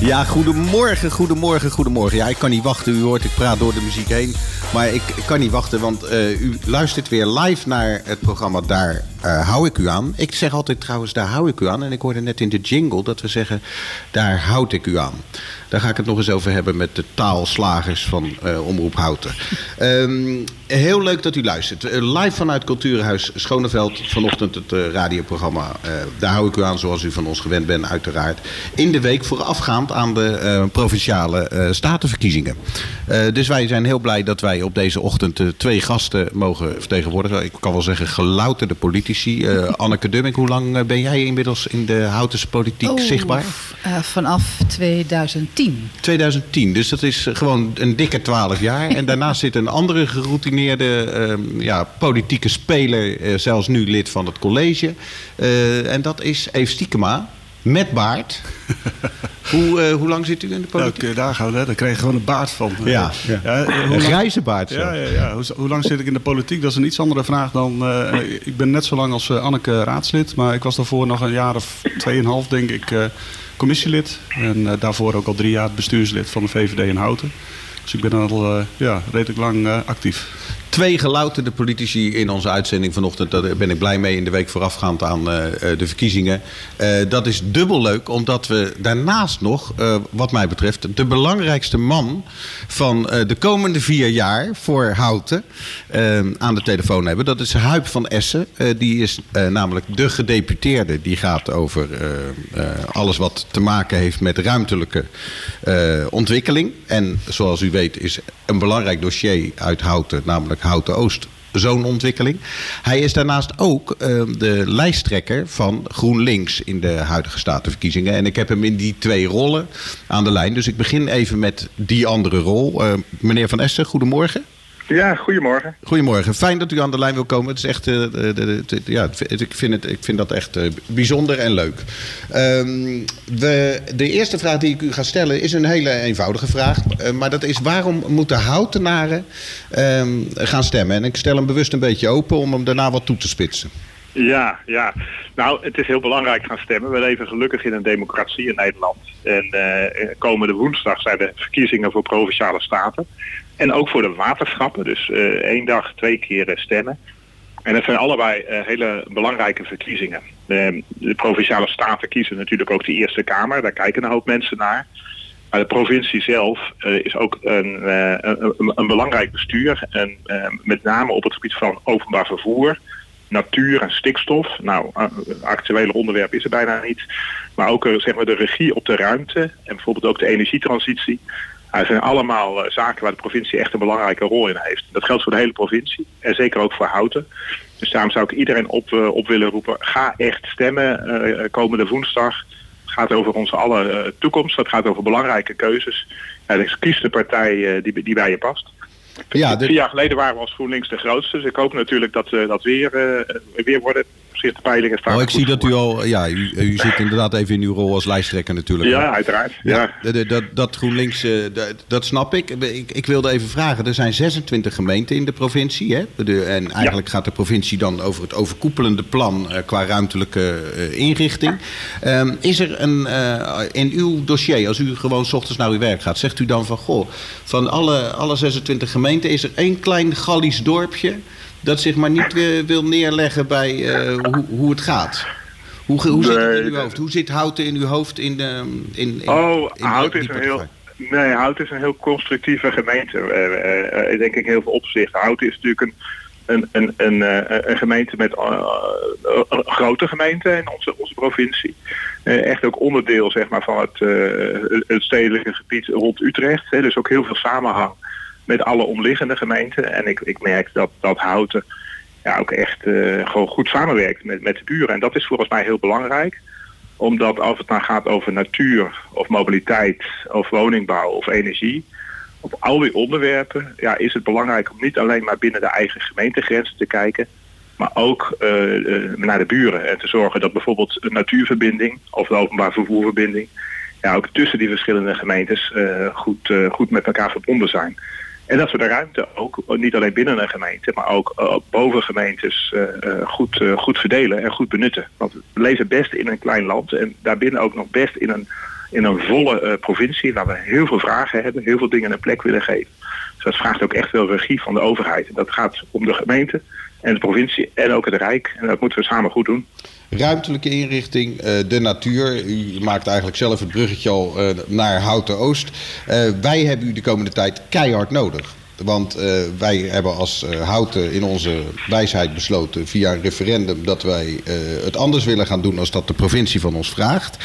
Ja, goedemorgen, goedemorgen, goedemorgen. Ja, ik kan niet wachten. U hoort, ik praat door de muziek heen. Maar ik, kan niet wachten, want uh, u luistert weer live naar het programma Daar uh, hou ik u aan. Ik zeg altijd trouwens, daar hou ik u aan. En ik hoorde net in de jingle dat we zeggen, daar houd ik u aan. Daar ga ik het nog eens over hebben met de taalslagers van uh, Omroep Houten. Um, heel leuk dat u luistert. Uh, live vanuit Cultuurhuis Schoneveld. Vanochtend het radioprogramma. daar hou ik u aan zoals u van ons gewend bent uiteraard. In de week voorafgaand aan de provinciale statenverkiezingen. dus wij zijn heel blij dat wij op deze ochtend twee gasten mogen vertegenwoordigen. Ik kan wel zeggen gelouterde politici. Anneke Dumming, hoe lang ben jij inmiddels in de Houtense politiek oh, zichtbaar? vanaf 2010. 2010. Dus dat is gewoon een dikke 12 jaar. En daarnaast zit een andere geroutineerde uh, ja, politieke speler, zelfs nu lid van het college. En dat is Eve Stiekema. Met baard. hoe, uh, hoe lang zit u in de politiek? Nou, daar gaan we, daar krijg je gewoon een baard van. Ja, ja. ja een grijze baard. Ja, ja, ja. Hoe, hoe, lang zit ik in de politiek? Dat is een iets andere vraag dan... Uh, ik ben net zo lang als uh, Anneke raadslid. Maar ik was daarvoor nog een jaar of tweeënhalf, denk ik commissielid. En uh, daarvoor ook al drie jaar bestuurslid van de VVD in Houten. Dus ik ben al uh, ja, redelijk lang uh, actief. Twee gelouterde politici in onze uitzending vanochtend. Daar ben ik blij mee in de week voorafgaand aan uh, de verkiezingen. Uh, dat is dubbel leuk, omdat we daarnaast nog, wat mij betreft, de belangrijkste man van de komende vier jaar voor Houten aan de telefoon hebben. Dat is Huip van Essen. die is namelijk de gedeputeerde. Die gaat over alles wat te maken heeft met ruimtelijke ontwikkeling. En zoals u weet is een belangrijk dossier uit Houten, namelijk Houten Oost zo'n ontwikkeling. Hij is daarnaast ook uh, de lijsttrekker van GroenLinks in de huidige statenverkiezingen. En ik heb hem in die twee rollen aan de lijn. Dus ik begin even met die andere rol. Uh, meneer Van Essen, goedemorgen. Ja, goedemorgen. Goedemorgen. Fijn dat u aan de lijn wil komen. Het is echt, uh, de, de, de, ja, ik, vind het, ik vind dat echt uh, bijzonder en leuk. Um, de, de eerste vraag die ik u ga stellen is een hele eenvoudige vraag. Uh, maar dat is waarom moeten houtenaren um, gaan stemmen? En ik stel hem bewust een beetje open om hem daarna wat toe te spitsen. Ja, ja. Nou, het is heel belangrijk gaan stemmen. We leven gelukkig in een democratie in Nederland. En uh, komende woensdag zijn de verkiezingen voor provinciale staten. En ook voor de waterschappen. Dus uh, één dag twee keer stemmen. En dat zijn allebei uh, hele belangrijke verkiezingen. De, de provinciale staten kiezen natuurlijk ook de Eerste Kamer. Daar kijken een hoop mensen naar. Maar de provincie zelf is ook een, een, een, belangrijk bestuur. En met name op het gebied van openbaar vervoer, natuur en stikstof. Nou, actuele onderwerp is er bijna niet. Maar ook zeg maar de regie op de ruimte en bijvoorbeeld ook de energietransitie. Het zijn allemaal uh, zaken waar de provincie echt een belangrijke rol in heeft. Dat geldt voor de hele provincie en zeker ook voor Houten. Dus daarom zou ik iedereen op, uh, op willen roepen, ga echt stemmen uh, komende woensdag. Het gaat over onze alle toekomst, het gaat over belangrijke keuzes. Ja, dus kies de partij die, die bij je past. Ja. Vier jaar geleden waren we als GroenLinks de grootste. Dus ik hoop natuurlijk dat we dat weer, weer worden zich de peilingen staan. Oh, ik zie dat u al, ja, u, u zit inderdaad even in uw rol als lijsttrekker natuurlijk. Ja, uiteraard. Ja. ja. Dat, dat GroenLinks, dat, dat snap ik. ik. Ik wilde even vragen, er zijn 26 gemeenten in de provincie. Hè? De, en eigenlijk ja. gaat de provincie dan over het overkoepelende plan uh, qua ruimtelijke uh, inrichting. Um, is er een, uh, in uw dossier, als u gewoon s ochtends naar uw werk gaat, zegt u dan van, goh, van alle, alle 26 gemeenten is er één klein Gallisch dorpje dat zich maar niet uh, wil neerleggen bij uh, hoe, hoe het gaat. Hoe, hoe zit het in uw hoofd? Hoe zit Houten in uw hoofd in de... In, in, oh, in Houten is een heel... Nee, Houten is een heel constructieve gemeente. Uh, uh, denk ik heel veel opzichten. Houten is natuurlijk een, een, een, een, een gemeente met een grote gemeente in onze, onze provincie. echt ook onderdeel zeg maar, van het, het stedelijke gebied rond Utrecht. Hè, dus ook heel veel samenhang met alle omliggende gemeenten. En ik, ik merk dat, dat Houten ja, ook echt uh, gewoon goed samenwerkt met, met de buren. En dat is volgens mij heel belangrijk. Omdat als het dan gaat over natuur of mobiliteit of woningbouw of energie... op al die onderwerpen ja, is het belangrijk om niet alleen maar binnen de eigen gemeentegrenzen te kijken... maar ook uh, uh, naar de buren. En te zorgen dat bijvoorbeeld een natuurverbinding of de openbaar vervoerverbinding... Ja, ook tussen die verschillende gemeentes goed, goed met elkaar verbonden zijn. En dat we de ruimte ook, niet alleen binnen een gemeente, maar ook uh, boven gemeentes uh, goed, goed verdelen en goed benutten. Want we leven best in een klein land en daarbinnen ook nog best in een, in een volle provincie waar we heel veel vragen hebben, heel veel dingen een plek willen geven. Dus dat vraagt ook echt veel regie van de overheid. En dat gaat om de gemeente en de provincie en ook het Rijk. En dat moeten we samen goed doen. Ruimtelijke inrichting, de natuur. U maakt eigenlijk zelf het bruggetje al naar Houten Oost. wij hebben u de komende tijd keihard nodig. Want wij hebben als Houten in onze wijsheid besloten via een referendum dat wij het anders willen gaan doen als dat de provincie van ons vraagt.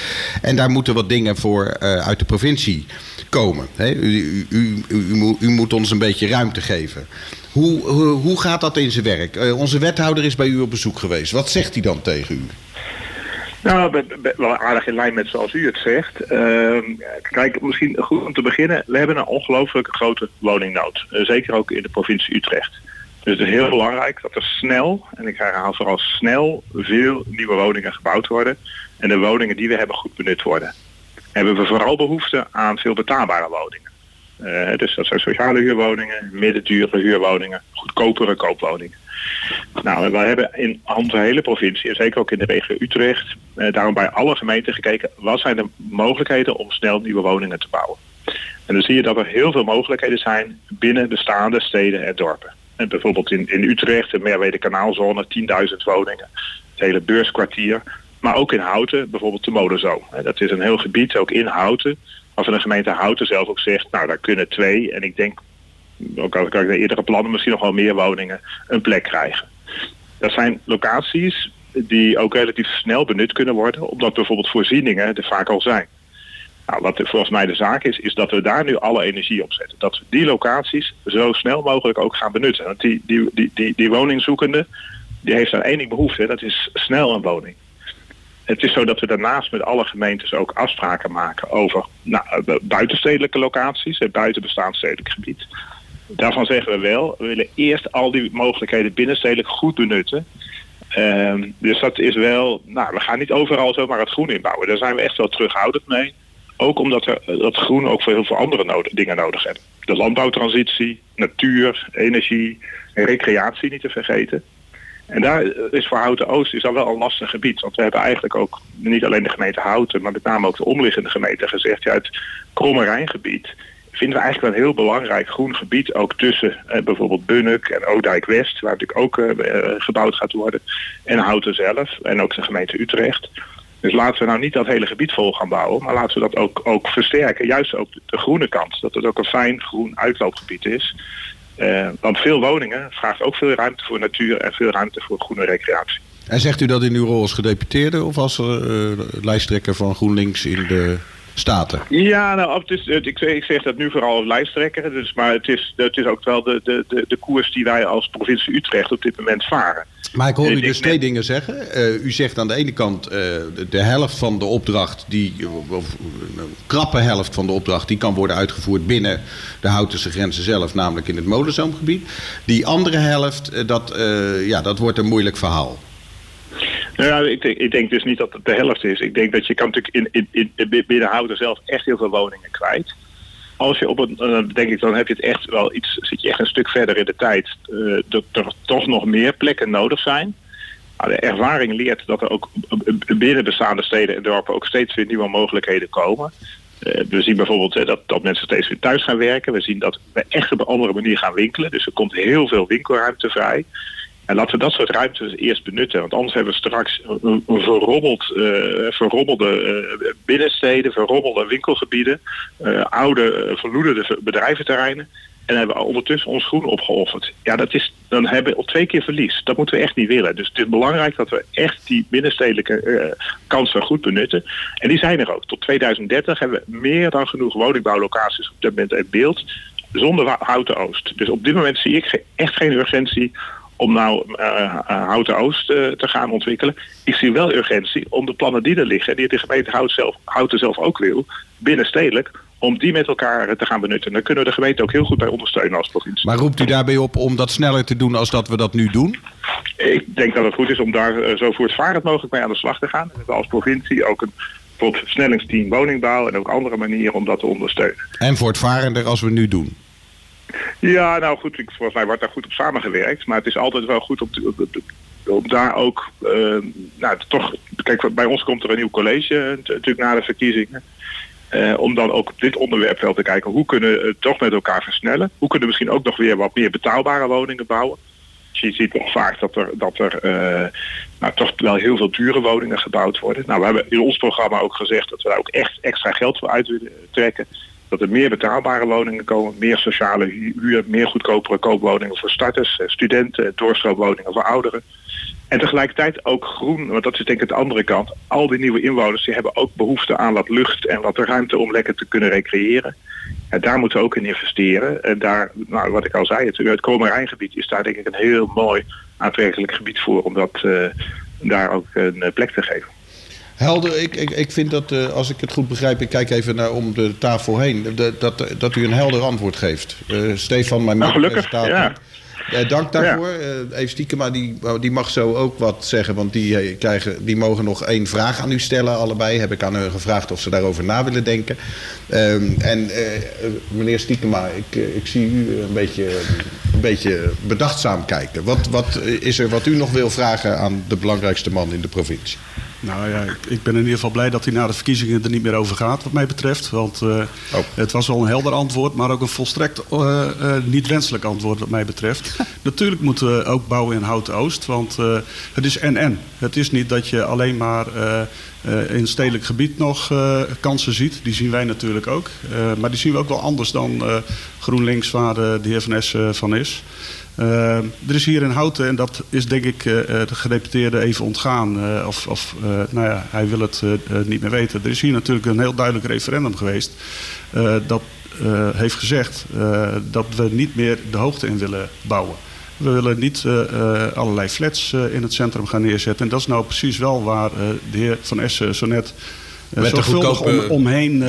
En daar moeten wat dingen voor uit de provincie komen. U, u, u, u, moet ons een beetje ruimte geven. Hoe, hoe, gaat dat in zijn werk? onze wethouder is bij u op bezoek geweest. Wat zegt hij dan tegen u? Nou, wel aardig in lijn met zoals u het zegt. Uh, kijk, misschien goed om te beginnen. We hebben een ongelooflijk grote woningnood. Uh, zeker ook in de provincie Utrecht. Dus het is heel belangrijk dat er snel, en ik herhaal vooral snel, veel nieuwe woningen gebouwd worden. En de woningen die we hebben goed benut worden. Hebben we vooral behoefte aan veel betaalbare woningen. Uh, dus dat zijn sociale huurwoningen, middendure huurwoningen, goedkopere koopwoningen. Nou, wij hebben in onze hele provincie, en zeker ook in de regio Utrecht, eh, daarom bij alle gemeenten gekeken, wat zijn de mogelijkheden om snel nieuwe woningen te bouwen. En dan zie je dat er heel veel mogelijkheden zijn binnen de staande steden en dorpen. En bijvoorbeeld in, in Utrecht, de Merwede Kanaalzone, 10.000 woningen. Het hele beurskwartier. Maar ook in Houten, bijvoorbeeld de Molenzoom. Dat is een heel gebied, ook in Houten. Als de gemeente Houten zelf ook zegt, nou daar kunnen twee. En ik denk ook al kan ik de eerdere plannen misschien nog wel meer woningen een plek krijgen. Dat zijn locaties die ook relatief snel benut kunnen worden, omdat bijvoorbeeld voorzieningen er vaak al zijn. Nou, wat volgens mij de zaak is, is dat we daar nu alle energie op zetten. Dat we die locaties zo snel mogelijk ook gaan benutten. Want die, die, die, die, die woningzoekende, die heeft aan één ding behoefte, dat is snel een woning. Het is zo dat we daarnaast met alle gemeentes ook afspraken maken over nou, buitenstedelijke locaties, het buiten bestaand stedelijk gebied. Daarvan zeggen we wel, we willen eerst al die mogelijkheden binnenstedelijk goed benutten. Um, dus dat is wel, nou, we gaan niet overal zomaar het groen inbouwen. Daar zijn we echt wel terughoudend mee. Ook omdat we dat groen ook voor heel veel andere dingen nodig hebben. De landbouwtransitie, natuur, energie, recreatie niet te vergeten. En daar is voor Houten Oost is al wel een lastig gebied. Want we hebben eigenlijk ook niet alleen de gemeente Houten, maar met name ook de omliggende gemeenten gezegd, ja, het Kromme Rijngebied vinden we eigenlijk wel een heel belangrijk groen gebied. Ook tussen eh, bijvoorbeeld Bunnik en Oudijk West, waar natuurlijk ook eh, eh, gebouwd gaat worden. En Houten zelf en ook de gemeente Utrecht. Dus laten we nou niet dat hele gebied vol gaan bouwen, maar laten we dat ook, ook versterken. Juist ook de groene kant, dat het ook een fijn groen uitloopgebied is. Uh, want veel woningen vraagt ook veel ruimte voor natuur en veel ruimte voor groene recreatie. En zegt u dat in uw rol als gedeputeerde of als uh, lijsttrekker van GroenLinks in de Ja, nou, het is, ik, ik zeg dat nu vooral als lijsttrekker. Dus, maar het is, het is ook wel de, de, de, de koers die wij als provincie Utrecht op dit moment varen. Maar ik hoor u dus twee dingen zeggen. Uh, u zegt aan de ene kant uh, de, de, helft van de opdracht, die, of een krappe helft van de opdracht, die kan worden uitgevoerd binnen de Houtense grenzen zelf, namelijk in het molenzoomgebied. Die andere helft, uh, dat, ja, dat wordt een moeilijk verhaal. Nou ja, ik, ik denk dus niet dat het de helft is. Ik denk dat je kan natuurlijk in, in, in, zelf echt heel veel woningen kwijt. Als je op een, dan denk ik, dan heb je het echt wel iets, zit je echt een stuk verder in de tijd, uh, dat er toch nog meer plekken nodig zijn. Maar de ervaring leert dat er ook binnen bestaande steden en dorpen ook steeds weer nieuwe mogelijkheden komen. Uh, we zien bijvoorbeeld uh, dat, dat mensen steeds weer thuis gaan werken. We zien dat we echt op een andere manier gaan winkelen. Dus er komt heel veel winkelruimte vrij. En laten we dat soort ruimtes eerst benutten. Want anders hebben we straks een, verrommeld, uh, verrommelde uh, binnensteden, verrommelde winkelgebieden, uh, oude, verloederde bedrijventerreinen. En hebben we ondertussen ons groen opgeofferd. Ja, dat is, dan hebben we al twee keer verlies. Dat moeten we echt niet willen. Dus het is belangrijk dat we echt die binnenstedelijke kansen goed benutten. En die zijn er ook. Tot 2030 hebben we meer dan genoeg woningbouwlocaties op dit moment in beeld. Zonder houten oost. Dus op dit moment zie ik echt geen urgentie om nou uh, Houten Oost uh, te gaan ontwikkelen. Ik zie wel urgentie om de plannen die er liggen, die de gemeente Houten zelf, Houten zelf ook wil, binnenstedelijk, om die met elkaar te gaan benutten. Daar kunnen we de gemeente ook heel goed bij ondersteunen als provincie. Maar roept u daarbij op om dat sneller te doen als dat we dat nu doen? Ik denk dat het goed is om daar zo voortvarend mogelijk mee aan de slag te gaan. We als provincie ook een versnellingsteam woningbouw en ook andere manieren om dat te ondersteunen. En voortvarender als we nu doen? Ja, nou goed, ik, volgens mij wordt daar goed op samengewerkt. Maar het is altijd wel goed om, daar ook, uh, nou toch, kijk, bij ons komt er een nieuw college natuurlijk na de verkiezingen. om dan ook op dit onderwerp wel te kijken hoe kunnen we het toch met elkaar versnellen. Hoe kunnen we misschien ook nog weer wat meer betaalbare woningen bouwen. Dus je ziet toch vaak dat er, dat er nou, toch wel heel veel dure woningen gebouwd worden. Nou, we hebben in ons programma ook gezegd dat we daar ook echt extra geld voor uit willen trekken. Dat er meer betaalbare woningen komen, meer sociale huur, meer goedkopere koopwoningen voor starters, studenten, doorstroomwoningen voor ouderen. En tegelijkertijd ook groen, want dat is denk ik de andere kant. Al die nieuwe inwoners die hebben ook behoefte aan wat lucht en wat ruimte om lekker te kunnen recreëren. En daar moeten we ook in investeren. En daar, nou, wat ik al zei, het, het Komerijngebied is daar denk ik een heel mooi aantrekkelijk gebied voor om dat uh, daar ook een plek te geven. Helder, ik, ik, ik vind dat, uh, als ik het goed begrijp, ik kijk even naar om de tafel heen, dat, dat, dat u een helder antwoord geeft. Uh, Stefan, mijn nou, gelukkig, ja. Uh, dank daarvoor. Ja. Uh, Eve Stiekema die, die mag zo ook wat zeggen, want die, krijgen, die mogen nog één vraag aan u stellen, allebei. Heb ik aan hun gevraagd of ze daarover na willen denken. Um, en meneer Stiekema, ik, ik zie u een beetje, een beetje bedachtzaam kijken. Wat, wat is er wat u nog wil vragen aan de belangrijkste man in de provincie? Nou ja, ik, ben in ieder geval blij dat hij na de verkiezingen er niet meer over gaat, wat mij betreft. Want uh, oh. het was wel een helder antwoord, maar ook een volstrekt uh, uh, niet wenselijk antwoord, wat mij betreft. Natuurlijk moeten we ook bouwen in Houten Oost, want het is en-en. Het is niet dat je alleen maar in stedelijk gebied nog kansen ziet. Die zien wij natuurlijk ook. maar die zien we ook wel anders dan GroenLinks, waar de heer Van Es van is. Uh, er is hier in Houten, en dat is denk ik uh, de gedeputeerde even ontgaan, uh, of, of nou ja, hij wil het niet meer weten. Er is hier natuurlijk een heel duidelijk referendum geweest dat heeft gezegd dat we niet meer de hoogte in willen bouwen. We willen niet allerlei flats in het centrum gaan neerzetten. En dat is nou precies wel waar de heer Van Essen zo net zorgvuldig om, omheen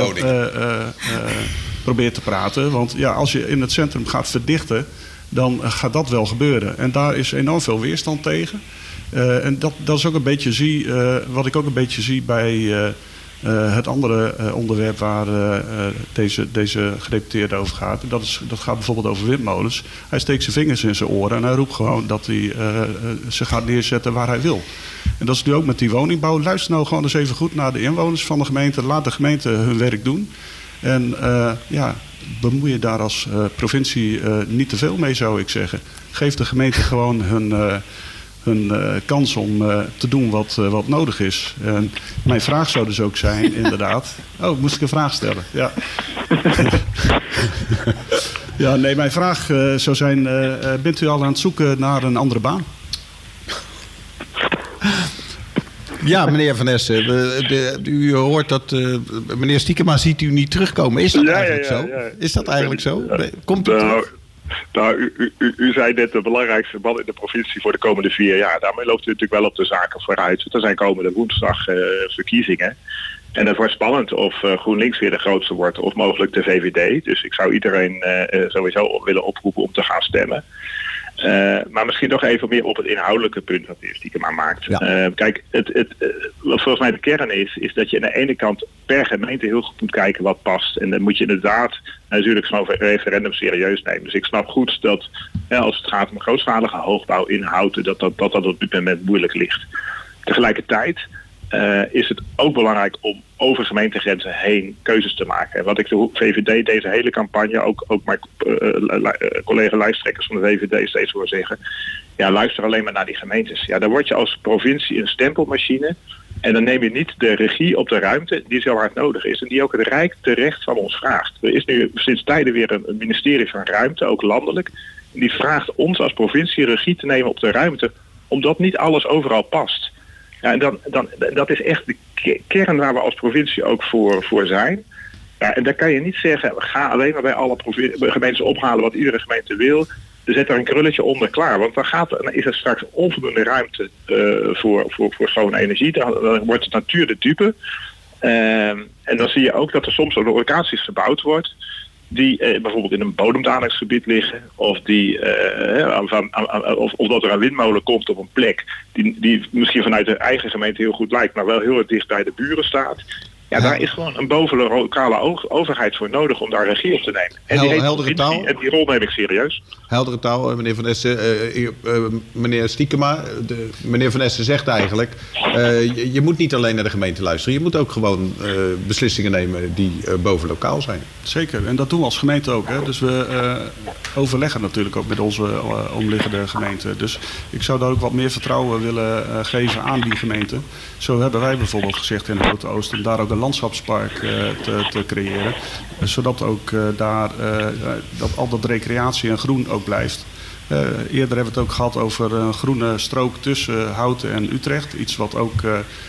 probeert te praten. Want ja, als je in het centrum gaat verdichten dan gaat dat wel gebeuren. En daar is enorm veel weerstand tegen. Uh, en dat, dat is ook een beetje zie, uh, wat ik ook een beetje zie bij het andere onderwerp waar deze, deze gedeputeerde over gaat. Dat, is, dat gaat bijvoorbeeld over windmolens. Hij steekt zijn vingers in zijn oren en hij roept gewoon dat hij ze gaat neerzetten waar hij wil. En dat is nu ook met die woningbouw. Luister nou gewoon eens even goed naar de inwoners van de gemeente. Laat de gemeente hun werk doen. En ja, bemoei je daar als uh, provincie uh, niet te veel mee, zou ik zeggen. Geef de gemeente gewoon hun, uh, hun kans om te doen wat, wat nodig is. En mijn vraag zou dus ook zijn, inderdaad. Oh, moest ik een vraag stellen? Ja. ja, nee, mijn vraag zou zijn: bent u al aan het zoeken naar een andere baan? Ja, meneer Van Essen, u hoort dat uh, meneer Stiekema ziet u niet terugkomen. Is dat ja, eigenlijk ja, ja, zo? Is dat eigenlijk zo? Komt u nou, Nou, u, u, u, zei net de belangrijkste man in de provincie voor de komende vier jaar. Daarmee loopt u natuurlijk wel op de zaken vooruit. Er zijn komende woensdag uh, verkiezingen. En het wordt spannend of uh, GroenLinks weer de grootste wordt of mogelijk de VVD. Dus ik zou iedereen sowieso willen oproepen om te gaan stemmen. Uh, maar misschien nog even meer op het inhoudelijke punt wat de stiekem maar maakt. Ja. Uh, kijk, het, het, uh, wat volgens mij de kern is, is dat je aan de ene kant per gemeente heel goed moet kijken wat past. En dan moet je inderdaad natuurlijk zo'n referendum serieus nemen. Dus ik snap goed dat als het gaat om grootschalige hoogbouw inhouden, dat dat, dat dat op dit moment moeilijk ligt. Tegelijkertijd uh, is het ook belangrijk om over gemeentegrenzen heen keuzes te maken. En wat ik de VVD deze hele campagne, ook, ook mijn uh, collega lijsttrekkers van de VVD steeds hoor zeggen, ja luister alleen maar naar die gemeentes. Ja, dan word je als provincie een stempelmachine en dan neem je niet de regie op de ruimte die zo hard nodig is en die ook het Rijk terecht van ons vraagt. Er is nu sinds tijden weer een ministerie van ruimte, ook landelijk, die vraagt ons als provincie regie te nemen op de ruimte, omdat niet alles overal past. Dan, dan, dat is echt de kern waar we als provincie ook voor, voor zijn. Ja, en dan kan je niet zeggen, ga alleen maar bij alle gemeentes ophalen wat iedere gemeente wil. Zet er een krulletje onder klaar. Want dan, gaat, dan is er straks onvoldoende ruimte uh, voor, voor, voor schone energie. Dan, wordt het natuur de dupe. Uh, en dan zie je ook dat er soms ook locaties gebouwd wordt die eh, bijvoorbeeld in een bodemdalingsgebied liggen, of, die, eh, of, of, dat er een windmolen komt op een plek die, die misschien vanuit de eigen gemeente heel goed lijkt, maar wel heel erg dicht bij de buren staat. Ja, daar is gewoon een boven lokale overheid voor nodig om daar regie op te nemen. En die, heldere taal. en die rol neem ik serieus. Heldere taal, eh, meneer Van Essen. Uh, uh, meneer Stiekema, de, meneer Van Essen zegt eigenlijk... Je, je, moet niet alleen naar de gemeente luisteren. Je moet ook gewoon beslissingen nemen die boven lokaal zijn. Zeker, en dat doen we als gemeente ook. Hè. Dus we overleggen natuurlijk ook met onze omliggende gemeenten. Dus ik zou daar ook wat meer vertrouwen willen geven aan die gemeenten. Zo hebben wij bijvoorbeeld gezegd in Grote Oost... om daar ook landschapspark te, te, creëren. Zodat ook daar dat, al dat recreatie en groen ook blijft. Eerder hebben we het ook gehad over een groene strook tussen Houten en Utrecht. Iets wat ook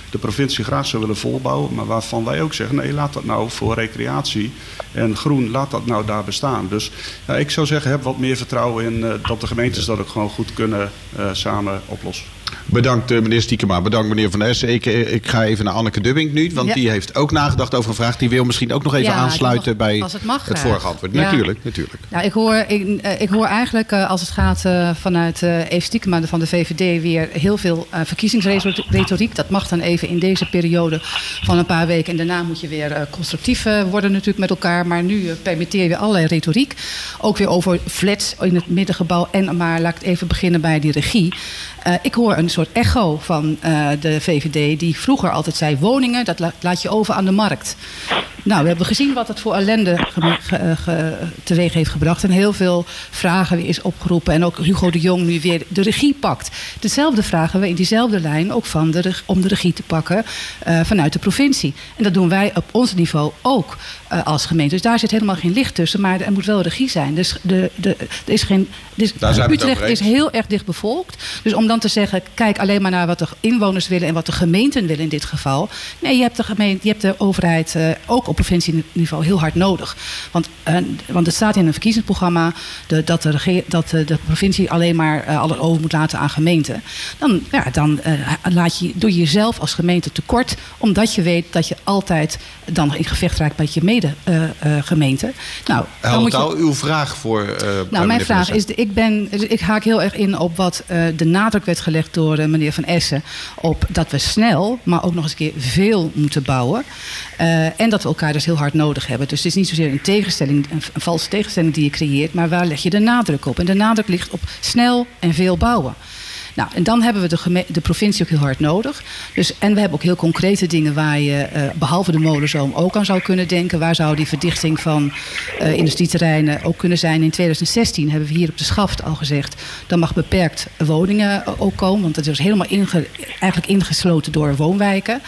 de provincie graag zou willen volbouwen. Maar waarvan wij ook zeggen, nee, laat dat nou voor recreatie en groen, laat dat nou daar bestaan. Dus ik zou zeggen, heb wat meer vertrouwen in dat de gemeentes dat ook gewoon goed kunnen samen oplossen. Bedankt meneer Stiekema, bedankt meneer Van Essen. Ik, ik ga even naar Anneke Dubbing nu, want ja. die heeft ook nagedacht over een vraag. Die wil misschien ook nog even ja, aansluiten bij het, mag, het vorige antwoord. Natuurlijk, natuurlijk. Nou, ik, hoor, ik, ik hoor eigenlijk als het gaat vanuit Eve Stiekema van de VVD weer heel veel verkiezingsretoriek. Dat mag dan even in deze periode van een paar weken. En daarna moet je weer constructief worden natuurlijk met elkaar. Maar nu permitteer je allerlei retoriek. Ook weer over flats in het middengebouw. En maar laat ik even beginnen bij die regie. Ik hoor een soort echo van uh, de VVD die vroeger altijd zei woningen, dat la laat je over aan de markt. Nou, we hebben gezien wat het voor ellende ge teweeg heeft gebracht. En heel veel vragen is opgeroepen. En ook Hugo de Jong nu weer de regie pakt. Dezelfde vragen we in diezelfde lijn ook van de, om de regie te pakken uh, vanuit de provincie. En dat doen wij op ons niveau ook uh, als gemeente. Dus daar zit helemaal geen licht tussen. Maar er moet wel regie zijn. Dus de, de, er is geen, dus Utrecht is heel erg dicht bevolkt. Dus om dan te zeggen, kijk alleen maar naar wat de inwoners willen en wat de gemeenten willen in dit geval. Nee, je hebt de, gemeente, je hebt de overheid uh, ook op provincieniveau heel hard nodig. Want, uh, want het staat in een verkiezingsprogramma de, dat, de dat de, de provincie alleen maar uh, alles over moet laten aan gemeenten. Dan, ja, dan laat je, doe je jezelf als gemeente tekort, omdat je weet dat je altijd dan in gevecht raakt met je medegemeente. nou, dan moet je... uw vraag voor. nou, mijn vraag is: ik, ben, ik haak heel erg in op wat de nadruk werd gelegd door meneer Van Essen op dat we snel, maar ook nog eens een keer veel moeten bouwen. Uh, en dat we elkaar dus heel hard nodig hebben. Dus het is niet zozeer een tegenstelling, een, een valse tegenstelling die je creëert, maar waar leg je de nadruk op? En de nadruk ligt op snel en veel bouwen. Nou, en dan hebben we de, de, provincie ook heel hard nodig. Dus, en we hebben ook heel concrete dingen waar je, uh, behalve de molenzoom, ook aan zou kunnen denken. Waar zou die verdichting van uh, industrieterreinen ook kunnen zijn? In 2016 hebben we hier op de schaft al gezegd, dan mag beperkt woningen ook komen. Want het is helemaal eigenlijk ingesloten door woonwijken.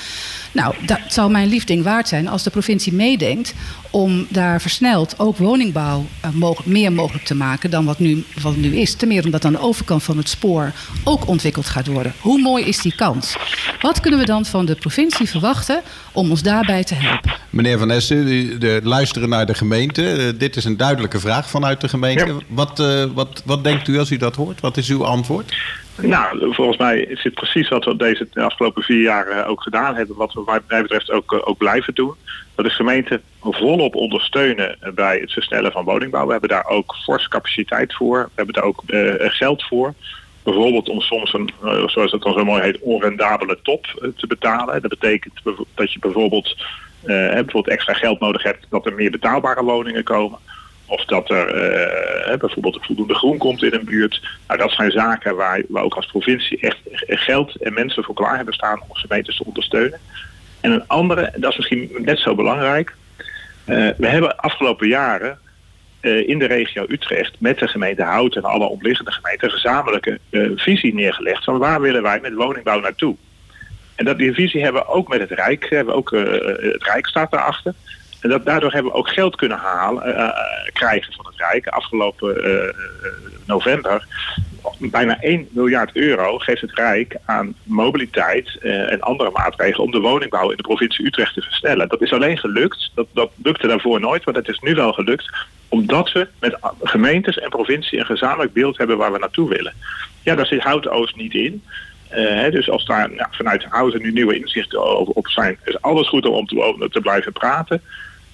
Nou, dat zou mijn liefding waard zijn als de provincie meedenkt om daar versneld ook woningbouw uh, mogelijk, meer mogelijk te maken dan wat nu, wat nu is. Ten meer omdat aan de overkant van het spoor ook ontwikkeld gaat worden. Hoe mooi is die kans? Wat kunnen we dan van de provincie verwachten om ons daarbij te helpen? Meneer Van Essen, de, de luisteren naar de gemeente. Uh, dit is een duidelijke vraag vanuit de gemeente. Ja. Wat, uh, wat, wat denkt u als u dat hoort? Wat is uw antwoord? Nou, volgens mij is het precies wat we deze de afgelopen vier jaar ook gedaan hebben. Wat we wat mij betreft ook, ook blijven doen. Dat de gemeente volop ondersteunen bij het versnellen van woningbouw. We hebben daar ook fors capaciteit voor. We hebben daar ook uh, geld voor. Bijvoorbeeld om soms een, zoals het dan zo mooi heet, onrendabele top te betalen. Dat betekent dat je bijvoorbeeld, bijvoorbeeld extra geld nodig hebt dat er meer betaalbare woningen komen. Of dat er uh, bijvoorbeeld voldoende groen komt in een buurt. Nou, dat zijn zaken waar we ook als provincie echt geld en mensen voor klaar hebben staan om gemeentes te ondersteunen. En een andere, dat is misschien net zo belangrijk. Uh, we hebben afgelopen jaren uh, in de regio Utrecht met de gemeente Houten en alle omliggende gemeenten een gezamenlijke visie neergelegd van waar willen wij met woningbouw naartoe. En dat, die visie hebben we ook met het Rijk, hebben ook, het Rijk staat daarachter. En dat, daardoor hebben we ook geld kunnen halen, uh, krijgen van het Rijk. Afgelopen uh, november bijna 1 miljard euro geeft het Rijk aan mobiliteit en andere maatregelen om de woningbouw in de provincie Utrecht te versnellen. Dat is alleen gelukt, dat, dat lukte daarvoor nooit, maar dat is nu wel gelukt, omdat we met gemeentes en provincie een gezamenlijk beeld hebben waar we naartoe willen. Ja, daar zit Hout Oost niet in. Dus als daar nou, vanuit Houten nu nieuwe inzichten op zijn, is alles goed om te, te blijven praten.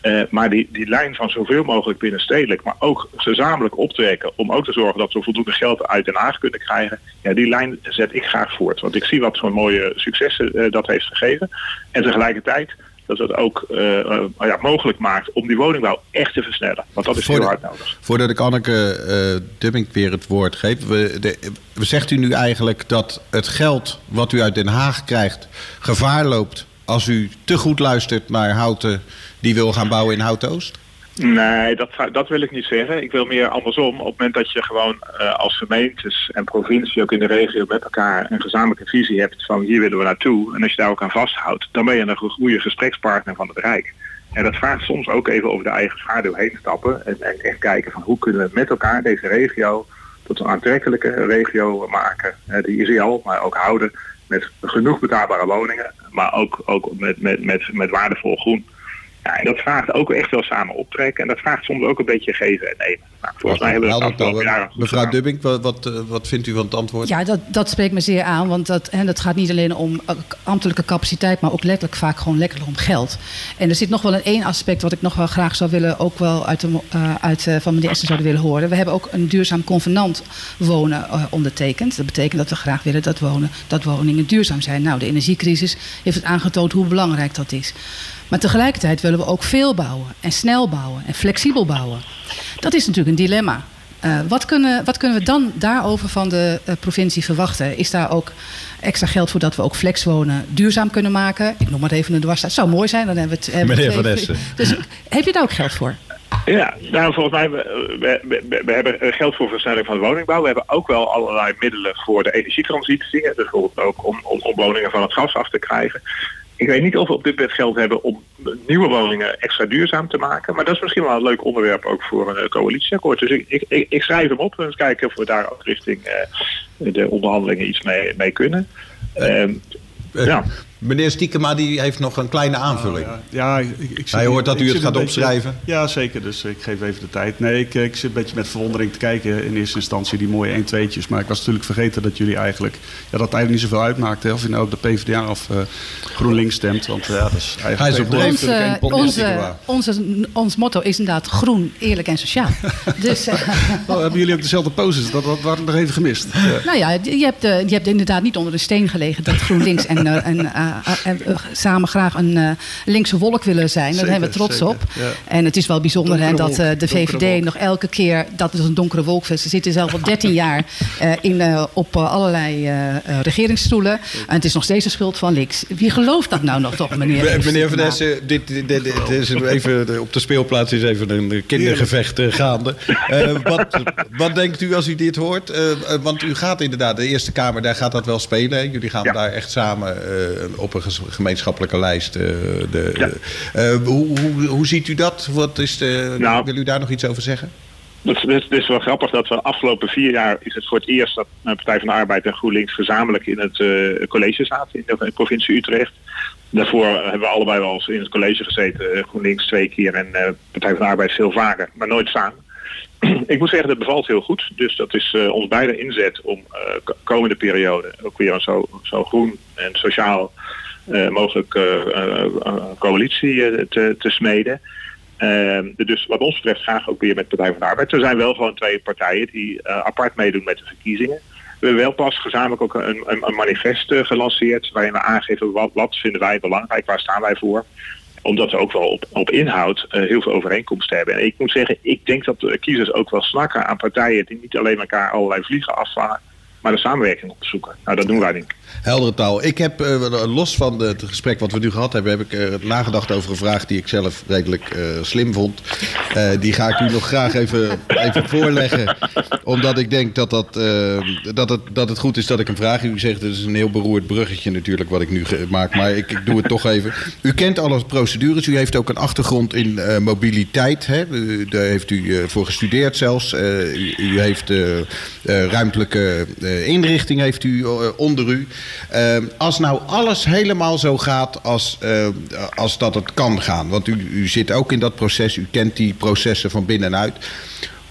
Uh, maar die, die lijn van zoveel mogelijk binnenstedelijk, maar ook gezamenlijk optrekken om ook te zorgen dat we voldoende geld uit Den Haag kunnen krijgen. Ja, die lijn zet ik graag voort. Want ik zie wat voor mooie successen uh, dat heeft gegeven. En tegelijkertijd dat het ook uh, uh, ja, mogelijk maakt om die woningbouw echt te versnellen. Want dat is heel hard nodig. Voordat ik Anneke uh, Dubbing weer het woord geef. We, de, zegt u nu eigenlijk dat het geld wat u uit Den Haag krijgt gevaar loopt als u te goed luistert naar Houten die wil gaan bouwen in Houten-Oost? Nee, dat, dat wil ik niet zeggen. Ik wil meer andersom. Op het moment dat je gewoon uh, als gemeentes en provincie ook in de regio met elkaar een gezamenlijke visie hebt van hier willen we naartoe. En als je daar ook aan vasthoudt, dan ben je een goede gesprekspartner van het Rijk. En dat vraagt soms ook even over de eigen schaduw heen stappen. En, en echt kijken van hoe kunnen we met elkaar deze regio tot een aantrekkelijke regio maken. Uh, die is al, maar ook houden met genoeg betaalbare woningen. Maar ook, ook met, met, met, met waardevol groen. Ja, en dat vraagt ook echt wel samen optrekken. En dat vraagt soms ook een beetje geven en nemen. Nou, volgens mij hebben we het Mevrouw Dubbing, wat, wat, wat, vindt u van het antwoord? Ja, dat, dat spreekt me zeer aan. Want dat, hè, dat gaat niet alleen om ambtelijke capaciteit... maar ook letterlijk vaak gewoon lekker om geld. En er zit nog wel een één aspect wat ik nog wel graag zou willen... ook wel uit, de, uh, uit uh, van meneer Essen zouden willen horen. We hebben ook een duurzaam convenant wonen uh, ondertekend. Dat betekent dat we graag willen dat, wonen, dat woningen duurzaam zijn. Nou, de energiecrisis heeft het aangetoond hoe belangrijk dat is. Maar tegelijkertijd willen we ook veel bouwen en snel bouwen en flexibel bouwen. Dat is natuurlijk een dilemma. Uh, wat, kunnen, wat kunnen we dan daarover van de uh, provincie verwachten? Is daar ook extra geld voor dat we ook flexwonen duurzaam kunnen maken? Ik noem maar even een dwarsstaat. Het zou mooi zijn, dan hebben we het... Hebben Meneer Van Essen. Dus heb je daar ook geld voor? Ja, nou volgens mij, we, we, we, we, hebben geld voor versnelling van de woningbouw. We hebben ook wel allerlei middelen voor de energietransitie. Bijvoorbeeld ook om, om, om woningen van het gas af te krijgen. Ik weet niet of we op dit moment geld hebben om nieuwe woningen extra duurzaam te maken. Maar dat is misschien wel een leuk onderwerp ook voor een coalitieakkoord. Dus ik, ik, ik schrijf hem op en eens kijken of we daar ook richting uh, de onderhandelingen iets mee, mee kunnen. Uh, uh, ja. Meneer Stiekema die heeft nog een kleine aanvulling. Oh, ja, ja ik, ik, Hij hoort dat u het gaat opschrijven. Beetje, ja, zeker. Dus ik geef even de tijd. Nee, ik, ik, zit een beetje met verwondering te kijken in eerste instantie die mooie 1 2'tjes. Maar ik was natuurlijk vergeten dat jullie eigenlijk... Ja, dat eigenlijk niet zoveel uitmaakte. Of je nou op de PvdA of uh, GroenLinks stemt. Want ja, dat is eigenlijk... Hij is op dreef. Onze, onze, onze, ons motto is inderdaad groen, eerlijk en sociaal. dus, uh, oh, hebben jullie ook dezelfde poses? Dat, dat waren nog even gemist. Ja. Nou ja, je hebt, uh, je hebt inderdaad niet onder de steen gelegen dat GroenLinks en... en uh, samen graag een uh, linkse wolk willen zijn. Daar zijn we trots zeker, op. Ja. En het is wel bijzonder hè, dat uh, de VVD nog elke keer... dat is een donkere wolk. Ze zitten zelf al 13 jaar in, op allerlei regeringsstoelen. En het is nog steeds de schuld van links. Wie gelooft dat nou nog toch, meneer? meneer Van Essen, dit, dit, dit, dit, is even, op de speelplaats is even een kindergevecht gaande. wat, wat denkt u als u dit hoort? want u gaat inderdaad, de Eerste Kamer, daar gaat dat wel spelen. Jullie gaan ja. daar echt samen op een gemeenschappelijke lijst. Uh, de, ja. uh, hoe, hoe, hoe, ziet u dat? Wat is de, nou, wil u daar nog iets over zeggen? Het is, het is wel grappig dat we de afgelopen vier jaar is het voor het eerst dat de Partij van de Arbeid en GroenLinks gezamenlijk in het uh, college zaten in de, provincie Utrecht. Daarvoor hebben we allebei wel eens in het college gezeten, GroenLinks twee keer en Partij van de Arbeid veel vaker, maar nooit samen. Ik moet zeggen, dat bevalt heel goed. Dus dat is uh, ons beide inzet om uh, komende periode ook weer een zo, zo groen en sociaal uh, mogelijk coalitie te, te smeden. dus wat ons betreft graag ook weer met Partij van de Arbeid. Er zijn wel gewoon twee partijen die apart meedoen met de verkiezingen. We hebben wel pas gezamenlijk ook een, een, een manifest gelanceerd waarin we aangeven wat, wat vinden wij belangrijk, waar staan wij voor omdat we ook wel op, op inhoud uh, heel veel overeenkomsten hebben. En ik moet zeggen, ik denk dat de kiezers ook wel snakken aan partijen die niet alleen elkaar allerlei vliegen afvangen, maar de samenwerking op te zoeken. Nou, dat doen wij ik. Heldere taal. Ik heb, uh, los van het gesprek wat we nu gehad hebben, heb ik uh, nagedacht over een vraag die ik zelf redelijk uh, slim vond. die ga ik u nog graag even, even voorleggen. Omdat ik denk dat, dat, dat, het, dat het goed is dat ik een vraag. U zegt, het is een heel beroerd bruggetje natuurlijk wat ik nu maak. Maar ik, ik doe het toch even. U kent alle procedures. U heeft ook een achtergrond in mobiliteit. Hè? Daar heeft u voor gestudeerd zelfs. U, u, heeft ruimtelijke inrichting heeft u onder u. Uh, als nou alles helemaal zo gaat als, uh, als dat het kan gaan. Want u, u zit ook in dat proces, u kent die processen van binnenuit.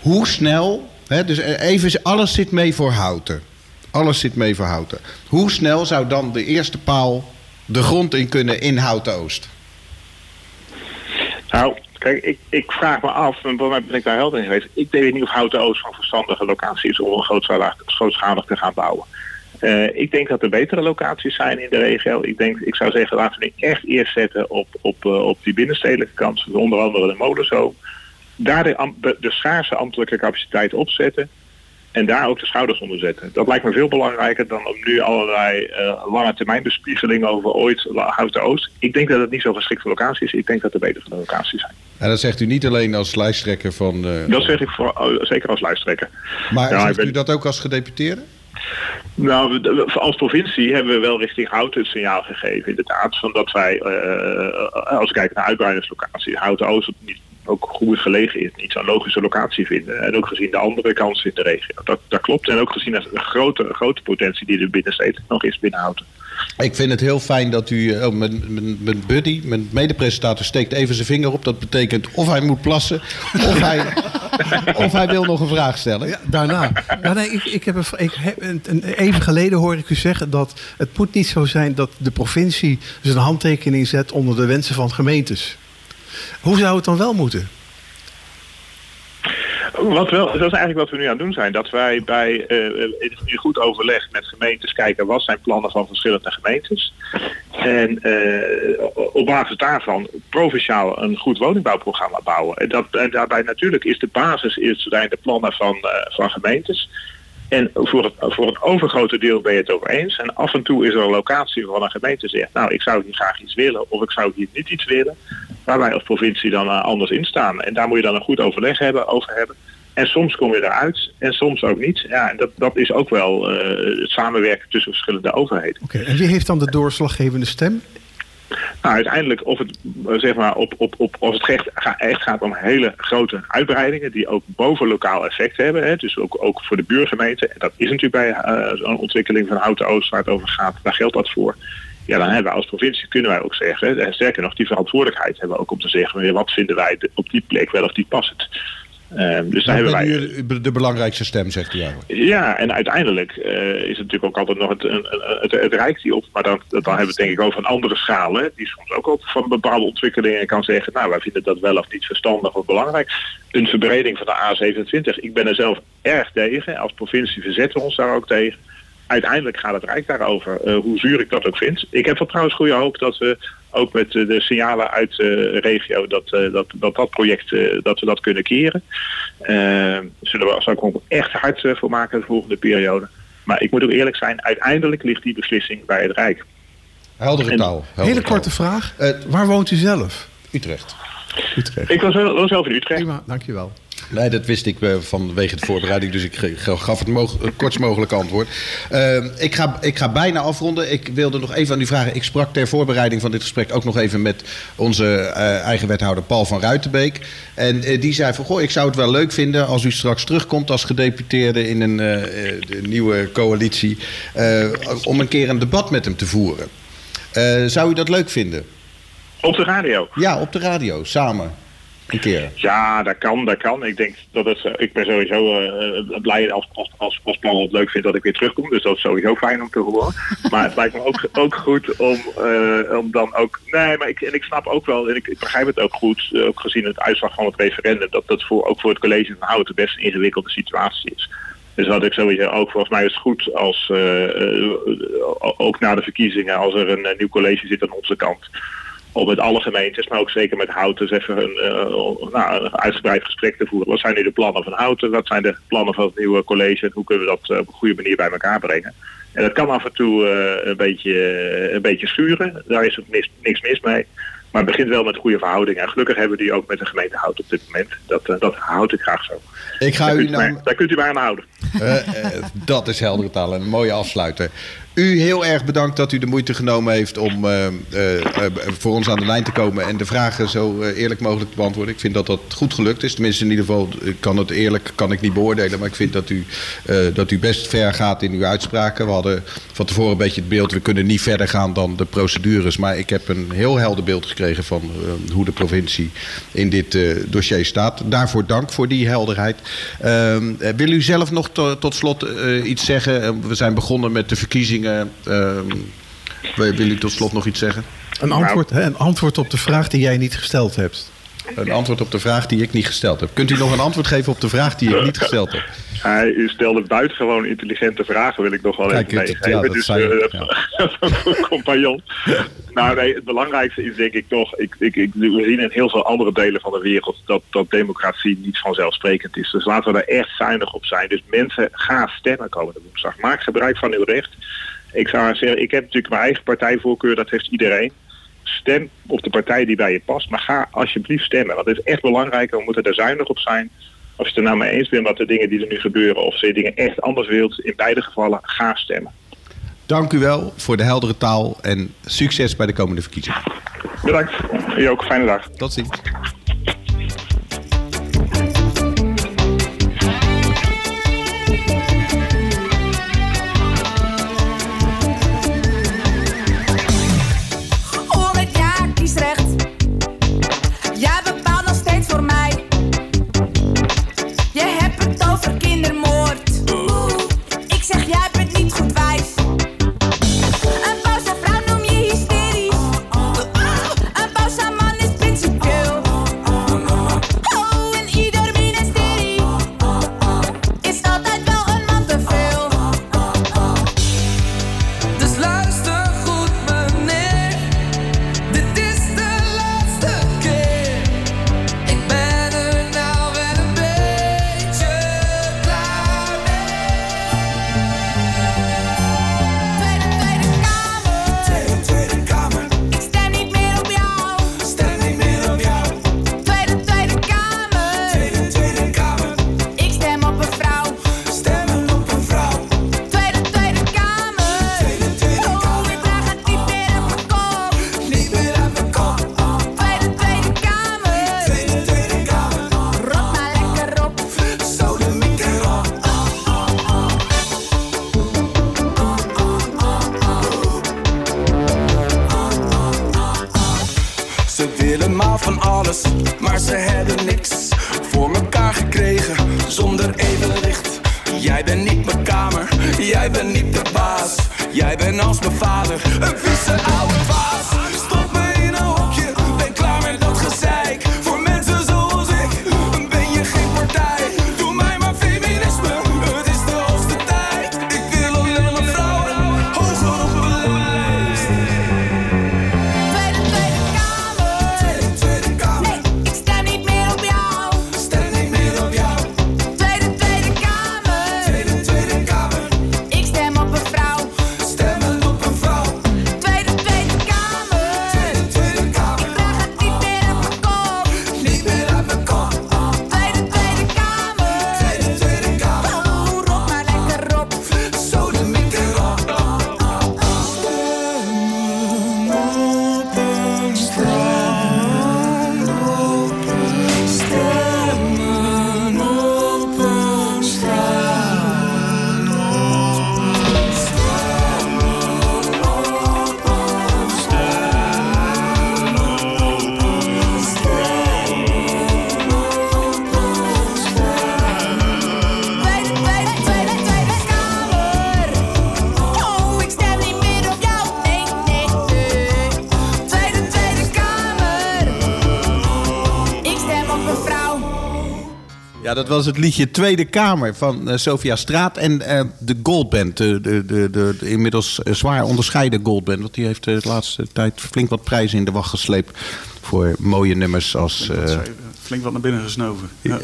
Hoe snel, hè, dus even, alles zit mee voor houten. Alles zit mee voor houten. Hoe snel zou dan de eerste paal de grond in kunnen in Houten Oost? Nou, kijk, ik, ik vraag me af, en voor mij ben ik daar helder in geweest. Ik weet niet of Houten Oost van verstandige locatie is om een grootschalig, grootschalig te gaan bouwen. Uh, ik denk dat er betere locaties zijn in de regio. Ik, denk, ik zou zeggen, laten we echt eerst zetten op, op, uh, op die binnenstedelijke kant. Onder andere de Molenzo. Daar de, de schaarse ambtelijke capaciteit opzetten. En daar ook de schouders onder zetten. Dat lijkt me veel belangrijker dan om nu allerlei uh, lange termijn bespiegelingen over ooit Houten Oost. Ik denk dat het niet zo geschikt locaties is. Ik denk dat er betere locaties zijn. En dat zegt u niet alleen als lijsttrekker van... Uh... Dat zeg ik voor, uh, zeker als lijsttrekker. Maar ja, zegt ben... u dat ook als gedeputeerde? Nou, als provincie hebben we wel richting Houten het signaal gegeven. Inderdaad, van dat wij, als we kijken naar uitbreidingslocaties, Houten Oost niet ook goed gelegen is, niet zo'n logische locatie vinden. En ook gezien de andere kansen in de regio. Dat, dat klopt. En ook gezien de grote, grote potentie die er binnensteeds nog is binnenhouden. Ik vind het heel fijn dat u, oh, mijn, mijn, mijn buddy, mijn medepresentator steekt even zijn vinger op. Dat betekent of hij moet plassen, of hij, of hij wil nog een vraag stellen. Ja, daarna. Ja, nee, ik, ik heb een, ik heb een, even geleden hoorde ik u zeggen dat het moet niet zo zijn dat de provincie zijn handtekening zet onder de wensen van gemeentes. Hoe zou het dan wel moeten? Wat wel, dat is eigenlijk wat we nu aan het doen zijn. Dat wij bij uh, goed overleg met gemeentes kijken wat zijn plannen van verschillende gemeentes. En uh, op basis daarvan provinciaal een goed woningbouwprogramma bouwen. En, dat, en daarbij natuurlijk is de basis is, zijn de plannen van, uh, van gemeentes. En voor het, voor het overgrote deel ben je het over eens. En af en toe is er een locatie waarvan een gemeente zegt... nou, ik zou hier graag iets willen of ik zou hier niet iets willen. Waar wij als provincie dan uh, anders in staan. En daar moet je dan een goed overleg hebben, over hebben. En soms kom je eruit en soms ook niet. Ja, dat, dat is ook wel uh, het samenwerken tussen verschillende overheden. Oké, en wie heeft dan de doorslaggevende stem? Nou, uiteindelijk of het, zeg maar, op, op, op, als het echt, gaat om hele grote uitbreidingen die ook boven lokaal effect hebben. Hè, dus ook, ook voor de buurgemeente. En dat is natuurlijk bij uh, zo'n ontwikkeling van Houten Oost waar het over gaat. Daar geldt dat voor. Ja, dan hebben wij als provincie kunnen wij ook zeggen, en sterker nog, die verantwoordelijkheid hebben we ook om te zeggen, wat vinden wij op die plek wel of die past. Um, dus daar hebben wij... de belangrijkste stem, zegt u eigenlijk. Ja, en uiteindelijk uh, is het natuurlijk ook altijd nog het, het, het, het Rijk die op... maar dan, dan hebben we het denk ik over een andere schaal... Hè, die soms ook op van bepaalde ontwikkelingen kan zeggen... nou, wij vinden dat wel of niet verstandig of belangrijk. Een verbreding van de A27, ik ben er zelf erg tegen. Als provincie verzetten we ons daar ook tegen uiteindelijk gaat het Rijk daarover, uh, hoe zuur ik dat ook vind. Ik heb wel trouwens goede hoop dat we ook met de signalen uit de regio dat dat, dat, dat project dat we dat kunnen keren. zullen we er ook echt hard voor maken de volgende periode. Maar ik moet ook eerlijk zijn, uiteindelijk ligt die beslissing bij het Rijk. Heldere taal. Hele korte vraag. Uh, waar woont u zelf? Utrecht. Utrecht. Ik was wel zelf in Utrecht. Prima, dankjewel. Nee, dat wist ik uh, vanwege de voorbereiding, dus ik gaf het, mog het kortst mogelijke antwoord. Uh, ik, ga, ik ga bijna afronden. Ik wilde nog even aan u vragen. Ik sprak ter voorbereiding van dit gesprek ook nog even met onze uh, eigen wethouder Paul van Ruitenbeek. En die zei van, goh, ik zou het wel leuk vinden als u straks terugkomt als gedeputeerde in een nieuwe coalitie, om een keer een debat met hem te voeren. zou u dat leuk vinden? Op de radio? Ja, op de radio, samen. Een keer. Ja, dat kan, dat kan. Ik denk dat het, ik ben sowieso uh, blij als, als, als, als plan het leuk vindt dat ik weer terugkom. Dus dat is sowieso fijn om te horen. maar het lijkt me ook, ook goed om, uh, om dan ook. Nee, maar ik, en ik snap ook wel, en ik, ik begrijp het ook goed, uh, ook gezien het uitslag van het referendum, dat dat voor, ook voor het college van Houten best een ingewikkelde situatie is. Dus wat ik sowieso ook, volgens mij is het goed als, ook na de verkiezingen, als er een nieuw college zit aan onze kant om met alle gemeentes, maar ook zeker met Houten, even een, uh, nou, een uitgebreid gesprek te voeren. Wat zijn nu de plannen van Houten? Wat zijn de plannen van het nieuwe college? En hoe kunnen we dat op een goede manier bij elkaar brengen? En dat kan af en toe uh, een, beetje, een beetje schuren. Daar is ook niks, niks mis mee. Maar het begint wel met goede verhoudingen. En gelukkig hebben we die ook met de gemeente Houten op dit moment. Dat, uh, dat houd ik graag zo. Ik ga daar, u kunt nou... maar, daar kunt u mij aan houden. dat is heldere taal en een mooie afsluiter. U heel erg bedankt dat u de moeite genomen heeft om uh, uh, voor ons aan de lijn te komen en de vragen zo eerlijk mogelijk te beantwoorden. Ik vind dat dat goed gelukt is. Tenminste, in ieder geval kan het eerlijk kan ik niet beoordelen, maar ik vind dat u, dat u best ver gaat in uw uitspraken. We hadden van tevoren een beetje het beeld, we kunnen niet verder gaan dan de procedures, maar ik heb een heel helder beeld gekregen van hoe de provincie in dit dossier staat. Daarvoor dank voor die helderheid. Ehm, wil u zelf nog to, tot slot iets zeggen? we zijn begonnen met de verkiezingen uh, wil u tot slot nog iets zeggen? Een antwoord, hè, een antwoord op de vraag die jij niet gesteld hebt. Een antwoord op de vraag die ik niet gesteld heb. Kunt u nog een antwoord geven op de vraag die ik niet gesteld heb? Hij stelde buitengewoon intelligente vragen, wil ik nog wel Kijk, even meegeven. ja, dat dus zei eh, goed compagnon. nou nee, het belangrijkste is denk ik toch, ik, ik, ik, we zien in heel veel andere delen van de wereld dat, dat democratie niet vanzelfsprekend is. Dus laten we daar echt zuinig op zijn. Dus mensen, gaan stemmen komende woensdag. Maak gebruik van uw recht. Ik zou zeggen, ik heb natuurlijk mijn eigen partijvoorkeur, dat heeft iedereen. Stem op de partij die bij je past, maar ga alsjeblieft stemmen. Want het is echt belangrijk, we moeten er zuinig op zijn. Als je het er nou mee eens bent met de dingen die er nu gebeuren, of je dingen echt anders wilt, in beide gevallen, ga stemmen. Dank u wel voor de heldere taal en succes bij de komende verkiezingen. Bedankt. U ook, fijne dag. Tot ziens. Ja, dat was het liedje Tweede Kamer van eh, Sophia Straat en eh, de Goldband. De, de, de, de, de inmiddels eh, zwaar onderscheiden Goldband. Want die heeft de laatste tijd flink wat prijzen in de wacht gesleept. Voor mooie nummers als... Flink wat naar binnen gesnoven. Ja.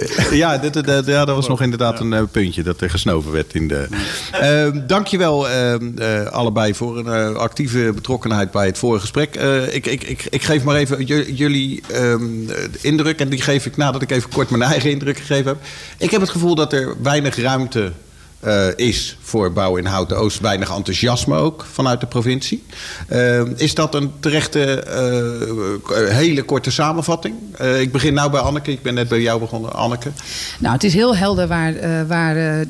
dit- ja, dat was nog inderdaad een eh, puntje dat er gesnoven werd in de. Ehm dankjewel eh, allebei voor een eh, actieve betrokkenheid bij het vorige gesprek. Ik, ik, ik, ik geef maar even jullie ehm, eh, indruk en die geef ik nadat ik even kort mijn eigen indruk gegeven heb. Ik heb het gevoel dat er weinig ruimte eh, is voor bouw in Houten Oost. Weinig enthousiasme ook vanuit de provincie. Eh, is dat een terechte, eh, hele korte samenvatting? Ik begin nou bij Anneke. Ik ben net bij jou begonnen, Anneke. Nou, het is heel helder waar, waar,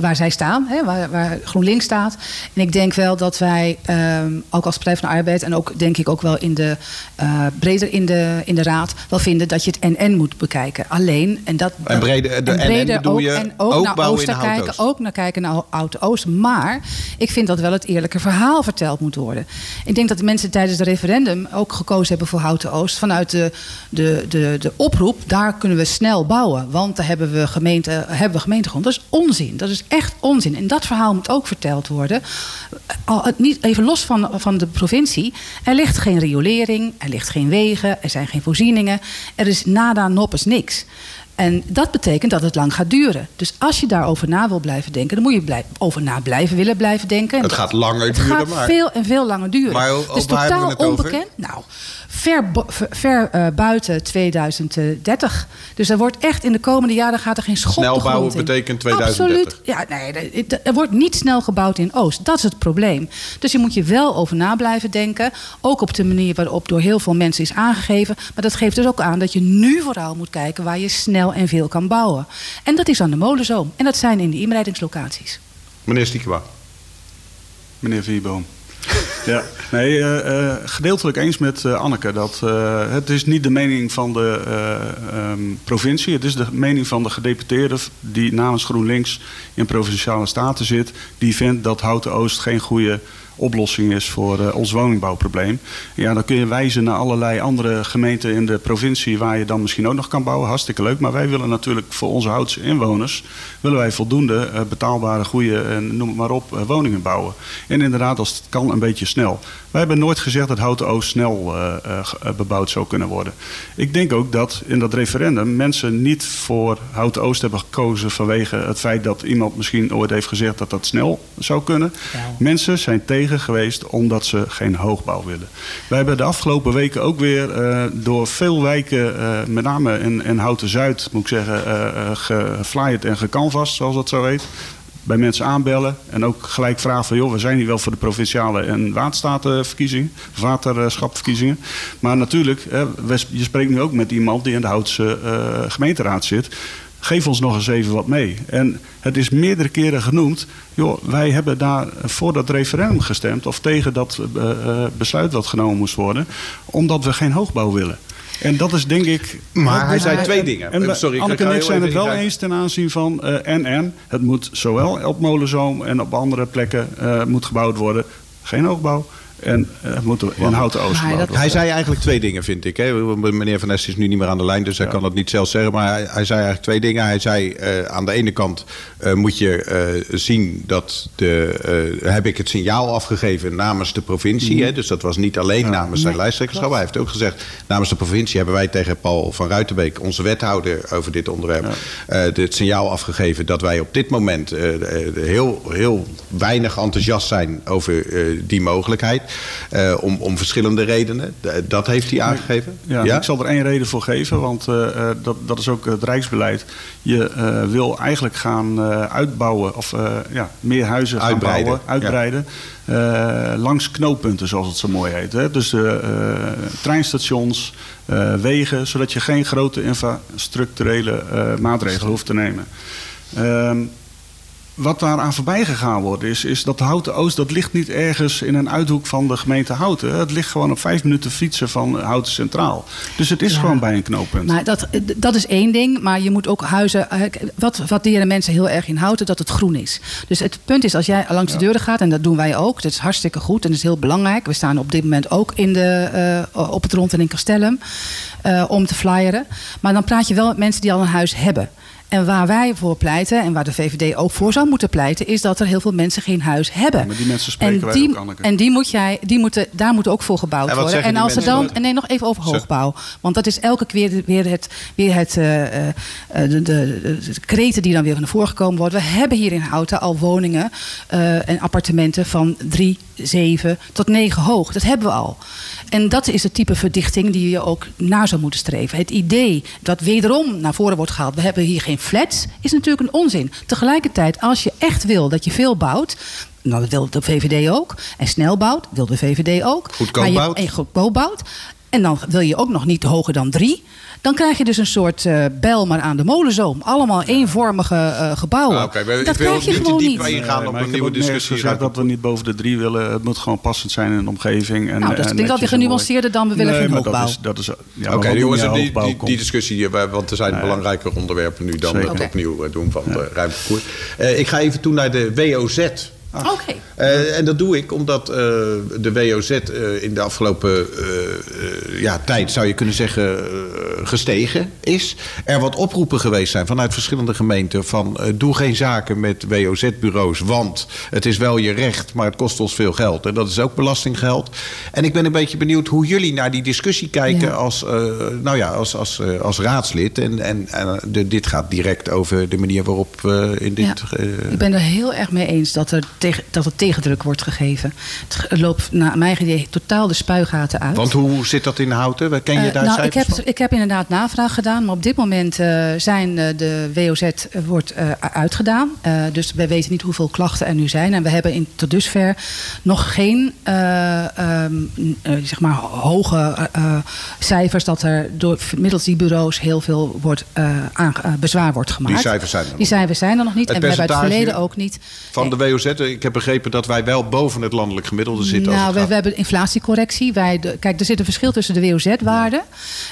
waar zij staan, hè, waar, waar GroenLinks staat. En ik denk wel dat wij, ehm, ook als Partij van de Arbeid... en ook denk ik ook wel in de, breder in de, in de Raad... wel vinden dat je het en-en moet bekijken. Alleen, en dat... En breder- de en breder bedoel ook, je en ook, ook naar bouwen in Houten ook naar kijken naar Oud-Oost. Maar ik vind dat wel het eerlijke verhaal verteld moet worden. Ik denk dat de mensen tijdens het referendum ook gekozen hebben voor Houten Oost. Vanuit de, de, de, de oproep, daar kunnen we snel bouwen. Want daar hebben we, gemeente, hebben we gemeentegrond. Dat is onzin. Dat is echt onzin. En dat verhaal moet ook verteld worden. Niet, even los van, van de provincie. Er ligt geen riolering, er ligt geen wegen, er zijn geen voorzieningen. Er is nada, noppes, niks. En dat betekent dat het lang gaat duren. Dus als je daarover na wil blijven denken, dan moet je blij- over na blijven willen blijven denken. Het gaat langer het duren, gaat maar- veel en veel langer duren. Maar o- het is totaal het over? onbekend. Nou, ver, ver, eh, buiten 2030. Dus er wordt echt in de komende jaren gaat er geen schop Snel de grond bouwen in. betekent 2030. Absoluut. Ja, nee, er wordt niet snel gebouwd in Oost. Dat is het probleem. Dus je moet je wel over na blijven denken. Ook op de manier waarop door heel veel mensen is aangegeven. Maar dat geeft dus ook aan dat je nu vooral moet kijken waar je snel en veel kan bouwen. En dat is aan de molenzoom. En dat zijn in de inbreidingslocaties. Meneer Stiekema. Meneer Vierboom. Ja, nee, eh, eh, gedeeltelijk eens met eh, Anneke. Dat, eh, het is niet de mening van de eh, ehm, provincie. Het is de mening van de gedeputeerde die namens GroenLinks in Provinciale Staten zit. Die vindt dat Houten Oost geen goede oplossing is voor eh, ons woningbouwprobleem. Ja, dan kun je wijzen naar allerlei andere gemeenten in de provincie... waar je dan misschien ook nog kan bouwen. Hartstikke leuk. Maar wij willen natuurlijk voor onze Houtse inwoners... willen wij voldoende eh, betaalbare, goede, en noem het maar op, eh, woningen bouwen. En inderdaad, als het kan, een beetje snel. Wij hebben nooit gezegd dat Houten Oost snel eh, eh, eh, bebouwd zou kunnen worden. Ik denk ook dat in dat referendum mensen niet voor Houten Oost hebben gekozen... vanwege het feit dat iemand misschien ooit heeft gezegd dat dat snel zou kunnen. Mensen zijn tegen geweest omdat ze geen hoogbouw willen. Wij hebben de afgelopen weken ook weer eh, door veel wijken, eh, met name in, Houten Zuid, moet ik zeggen, eh, geflyerd en gecanvast, zoals dat zo heet. Bij mensen aanbellen en ook gelijk vragen van... joh, we zijn hier wel voor de provinciale en waterstatenverkiezingen, waterschapverkiezingen. Maar natuurlijk, je spreekt nu ook met iemand die in de Houtse gemeenteraad zit geef ons nog eens even wat mee. En het is meerdere keren genoemd. Joh, wij hebben daar voor dat referendum gestemd. of tegen dat eh, eh, besluit wat genomen moest worden. omdat we geen hoogbouw willen. En dat is denk ik. Maar hij zei twee dingen. En Eh, Sorry, Anneke en ik zijn het wel eens ten aanzien van en en. Het moet zowel op Molenzoom en op andere plekken moet gebouwd worden. Geen hoogbouw. En eh, het moet in Houten Oost. Hij zei eigenlijk twee dingen, vind ik. Hè. Meneer Van Est is nu niet meer aan de lijn, dus hij Ja. kan dat niet zelf zeggen. Maar hij, hij zei eigenlijk twee dingen. Hij zei eh, aan de ene kant eh, moet je eh, zien dat de, eh, heb ik het signaal afgegeven namens de provincie. Hè. Dus dat was niet alleen namens zijn Nee, lijsttrekkerschap. Hij heeft ook gezegd, namens de provincie hebben wij tegen Paul van Ruitenbeek, onze wethouder over dit onderwerp, eh, het signaal afgegeven dat wij op dit moment heel, heel weinig enthousiast zijn over eh, die mogelijkheid. Eh, om, om verschillende redenen. Dat heeft hij aangegeven. Ja, ik zal er één reden voor geven, want eh, eh, dat, dat is ook het Rijksbeleid. Je wil eigenlijk gaan uitbouwen, of ja, meer huizen gaan Uitbreiden, bouwen, uitbreiden. langs knooppunten, zoals het zo mooi heet. Hè? Dus treinstations, wegen, zodat je geen grote infrastructurele maatregelen hoeft te nemen. Ehm, wat daar aan voorbij gegaan wordt, is, is dat Houten Oost, dat ligt niet ergens in een uithoek van de gemeente Houten. Het ligt gewoon op vijf minuten fietsen van Houten Centraal. Dus het is Ja. gewoon bij een knooppunt. Maar dat, dat is één ding, maar je moet ook huizen. eh, Wat waarderen mensen heel erg in houten? Dat het groen is. Dus het punt is, als jij langs de deuren gaat, en dat doen wij ook, dat is hartstikke goed en dat is heel belangrijk. We staan op dit moment ook in de, eh, op het rond en in Castellum eh, om te flyeren. Maar dan praat je wel met mensen die al een huis hebben. En waar wij voor pleiten, en waar de VVD ook voor zou moeten pleiten, is dat er heel veel mensen geen huis hebben. Ja, maar die mensen spreken en wij die, ook, Anneke. En die moet jij, die moeten, daar moet ook voor gebouwd En wat worden. En als er dan, nee, nog even over hoogbouw. Want dat is elke keer weer het, weer het eh, eh, de, de, de, de kreten die dan weer naar voren gekomen worden. We hebben hier in Houten al woningen eh, en appartementen van drie, zeven tot negen hoog. Dat hebben we al. En dat is het type verdichting die je ook na zou moeten streven. Het idee dat wederom naar voren wordt gehaald... we hebben hier geen flats, is natuurlijk een onzin. Tegelijkertijd, als je echt wil dat je veel bouwt... Nou, dat wil de VVD ook. En snel bouwt, wil de VVD ook. Goedkoop Maar je- bouwt. En goedkoop bouwt. En dan wil je ook nog niet hoger dan drie. Dan krijg je dus een soort eh bel maar aan de molenzoom. Allemaal eenvormige eh, gebouwen. Ah, dat wil krijg je gewoon niet. bij ingaan Nee, op een nieuwe discussie. gezegd dat we niet boven de drie willen. Het moet gewoon passend zijn in de omgeving. En, Nou, dat en vind ik dat je en mooi. genuanceerder dan we willen Nee, geen hoogbouw. Dat is, dat is, ja, maar Oké, jongens, die, die, die discussie, eh, want er zijn Nee. belangrijke onderwerpen nu dan Zeker. het opnieuw doen van de ruimtevervoer. Eh, ik ga even toe naar de WOZ. Oké. Eh, en dat doe ik omdat eh, de WOZ eh, in de afgelopen ja, tijd, zou je kunnen zeggen, gestegen is. Er wat oproepen geweest zijn vanuit verschillende gemeenten van doe geen zaken met WOZ-bureaus, want het is wel je recht, maar het kost ons veel geld. En dat is ook belastinggeld. En ik ben een beetje benieuwd hoe jullie naar die discussie kijken Ja. als, nou ja, als, als, als raadslid. En, en, en de, dit gaat direct over de manier waarop in dit... Ja. Ik ben er heel erg mee eens dat er, tegen, dat er tegendruk wordt gegeven. Het loopt naar mijn idee totaal de spuigaten uit. want hoe zit dat in Houten? Ken je Eh, daar nou, ik heb, van? ik heb inderdaad navraag gedaan, maar op dit moment eh, zijn eh, de WOZ wordt uitgedaan. Dus wij weten niet hoeveel klachten er nu zijn. En we hebben in, tot dusver nog geen eh, ehm, eh, zeg maar hoge cijfers dat er door middels die bureaus heel veel wordt, aan, bezwaar wordt gemaakt. Die cijfers zijn er nog Die cijfers zijn er nog niet. Het en we hebben uit het verleden ook niet. Van de WOZ, ik heb begrepen dat wij wel boven het landelijk gemiddelde zitten. Nou, we, we hebben inflatiecorrectie. Wij de, kijk, er zit een verschil tussen de WOZ-waarde.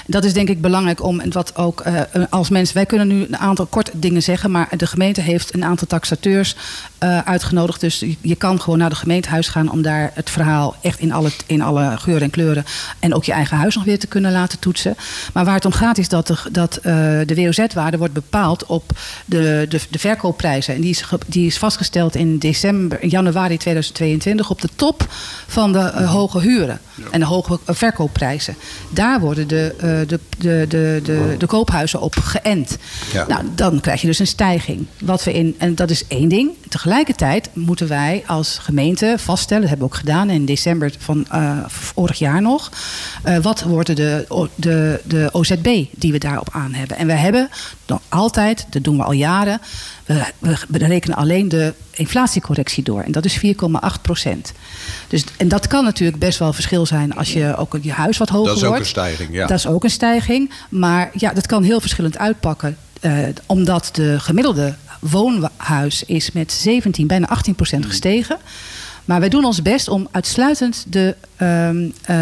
Dat is denk ik belangrijk om wat ook eh, als mensen. Wij kunnen nu een aantal korte dingen zeggen, maar de gemeente heeft een aantal taxateurs eh, uitgenodigd. Dus je, kan gewoon naar de gemeentehuis gaan om daar het verhaal echt in alle, in alle geuren en kleuren. En ook je eigen huis nog weer te kunnen laten toetsen. Maar waar het om gaat is dat de, dat, eh, de WOZ-waarde wordt bepaald op de, de, de verkoopprijzen. En die is, die is vastgesteld in december, in januari 2022 op de top van de eh, hoge huren en de hoge eh, verkoopprijzen. Daar worden de, eh, de, de, de, de, de koophuizen op geënt. Ja. Nou, dan krijg je dus een stijging. Wat we in, en dat is één ding. Tegelijkertijd moeten wij als gemeente vaststellen, dat hebben we ook gedaan in december van vorig jaar nog. wat worden de, de, de OZB die we daarop aan hebben? En we hebben nog altijd, dat doen we al jaren, we, we, rekenen alleen de inflatiecorrectie door. En dat is 4,8 procent. Dus, en dat kan natuurlijk best wel verschil zijn als je ook je huis wat hoger Dat is ook wordt. een stijging, ja. Dat is ook een stijging. Maar ja, dat kan heel verschillend uitpakken. eh, omdat de gemiddelde woonhuis is met 17, bijna 18 procent gestegen. Maar wij doen ons best om uitsluitend de, ehm, eh,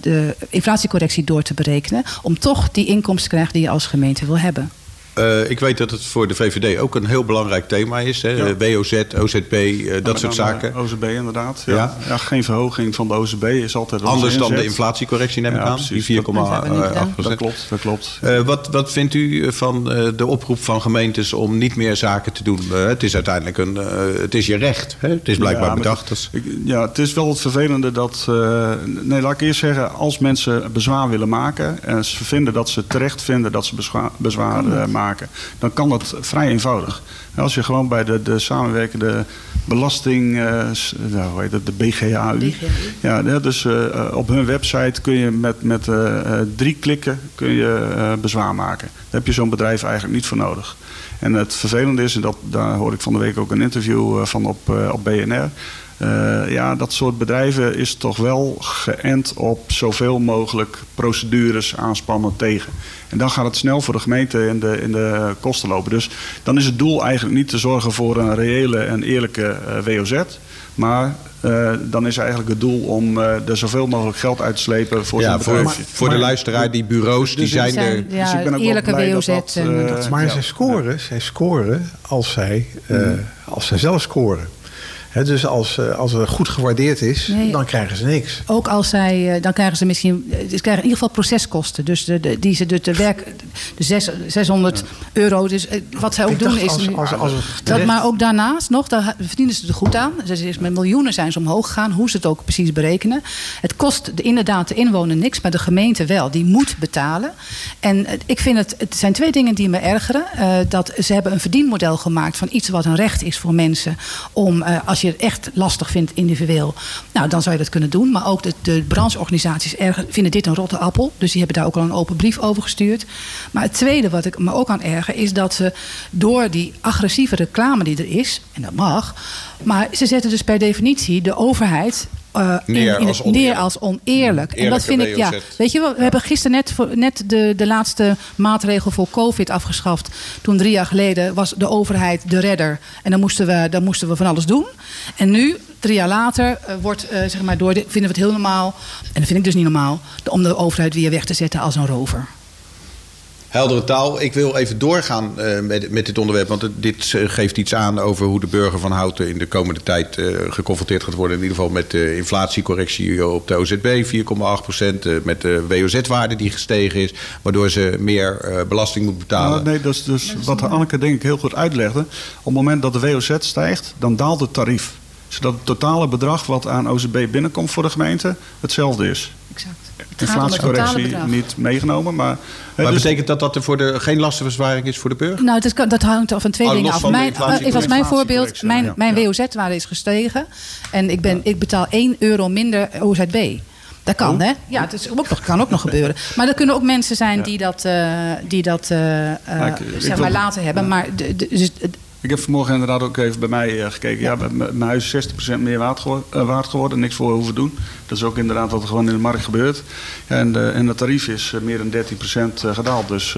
de inflatiecorrectie door te berekenen. Om toch die inkomsten te krijgen die je als gemeente wil hebben. Eh, ik weet dat het voor de VVD ook een heel belangrijk thema is. Hè? Ja. WOZ, OZB, eh, dat soort zaken. OZB inderdaad. Ja. Ja. Ja. geen verhoging van de OZB is altijd Anders dan de inflatiecorrectie neem ik Ja, aan. precies. Die 4,8 Dat procent. Dat klopt, dat klopt. Eh, wat, wat vindt u van eh, de oproep van gemeentes om niet meer zaken te doen? Eh, het is uiteindelijk een, eh, het is je recht. Hè? Het is blijkbaar bedacht. Ik- Ja, het is wel het vervelende dat. eh, nee, laat ik eerst zeggen, als mensen bezwaar willen maken. en ze vinden dat ze terecht vinden dat ze bezwaar, bezwaar eh, maken. dan kan dat vrij eenvoudig. Als je gewoon bij de, de samenwerkende belasting. eh, nou, hoe heet het, de BGAU. Ja, dus eh, eh, op hun website kun je met, met drie klikken kun je, bezwaar maken. Daar heb je zo'n bedrijf eigenlijk niet voor nodig. En het vervelende is, en dat, daar hoor ik van de week ook een interview van op, op BNR. Eh, ja, dat soort bedrijven is toch wel geënt op zoveel mogelijk procedures aanspannen tegen. En dan gaat het snel voor de gemeente in de, in de kosten lopen. Dus dan is het doel eigenlijk niet te zorgen voor een reële en eerlijke eh, WOZ. Maar eh, dan is eigenlijk het doel om eh, er zoveel mogelijk geld uit te slepen voor ja, zo'n voor, voor de luisteraar, die bureaus, die Dus zijn zijn, er. Dus ja, ik ben ook eerlijke blij dat WOZ. dat, en dat- Maar Ja. zij scoren, zij scoren als zij, eh, als zij zelf scoren. Dus als, eh, als het goed gewaardeerd is, Nee. dan krijgen ze niks. Ook als zij, eh, dan krijgen ze misschien, eh, ze krijgen in ieder geval proceskosten. Dus de, de, die ze de, de werk, de zes- 600 euro. Dus wat zij ook Ik doen is. als- nu- als- als het dat, maar ook daarnaast nog, daar verdienen ze er goed aan. Dus is met miljoenen zijn ze omhoog gegaan, hoe ze het ook precies berekenen. Het kost de, inderdaad de inwoner niks, maar de gemeente wel. Die moet betalen. En ik vind het, het zijn twee dingen die me ergeren. Dat ze hebben een verdienmodel gemaakt van iets wat een recht is voor mensen. Om, als je het echt lastig vindt individueel, nou dan zou je dat kunnen doen. Maar ook de, de brancheorganisaties vinden dit een rotte appel. Dus die hebben daar ook al een open brief over gestuurd. Maar het tweede wat ik me ook aan erger is dat ze door die agressieve reclame die er is, en dat mag, maar ze zetten dus per definitie de overheid eh, Neer als neer oneerlijk. als oneerlijk. en dat vind ik, ja. Weet je, wel, we hebben gisteren net, voor, net de, de laatste maatregel voor COVID afgeschaft. Toen drie jaar geleden was de overheid de redder. En dan moesten we, dan moesten we van alles doen. En nu, drie jaar later, eh, wordt, eh, zeg maar, door de, vinden we het heel normaal. En dat vind ik dus niet normaal. Om de overheid weer weg te zetten als een rover. Heldere taal. Ik wil even doorgaan eh, met, met dit onderwerp. Want het- dit eh, geeft iets aan over hoe de burger van Houten in de komende tijd eh, geconfronteerd gaat worden. In ieder geval met de inflatiecorrectie op de OZB, 4,8 procent. met de WOZ-waarde die gestegen is. Waardoor ze meer eh, belasting moet betalen. Nou, nee, dat is dus wat Anneke denk ik heel goed uitlegde. Op het moment dat de WOZ stijgt, dan daalt het tarief. Zodat het totale bedrag wat aan OZB binnenkomt voor de gemeente hetzelfde is. Exact. Inflatiecorrectie niet meegenomen, maar... eh, maar dus- betekent dat dat er voor de, geen lastenverzwaring is voor de burger? Nou, dat, kan, dat hangt af van twee Oh, dingen af. Mijn, inflatie- even als mijn voorbeeld, mijn, mijn. WOZ-waarde is gestegen. En ik, ben, ik betaal 1 euro minder OZB. Dat kan, hè? Ja, het is ook nog, kan ook nog gebeuren. Maar er kunnen ook mensen zijn die dat, eh, die dat eh, eh, ik- ik zeg maar later hebben. Maar de, de- dus, Ik heb vanmorgen inderdaad ook even bij mij eh, gekeken. Ja, mijn- mijn huis is 60% meer waard, gewo- eh, waard geworden. Niks voor hoeven doen. Dat is ook inderdaad wat er gewoon in de markt gebeurt. Ja, en, de, en het tarief is eh, meer dan 13% eh, gedaald. Dus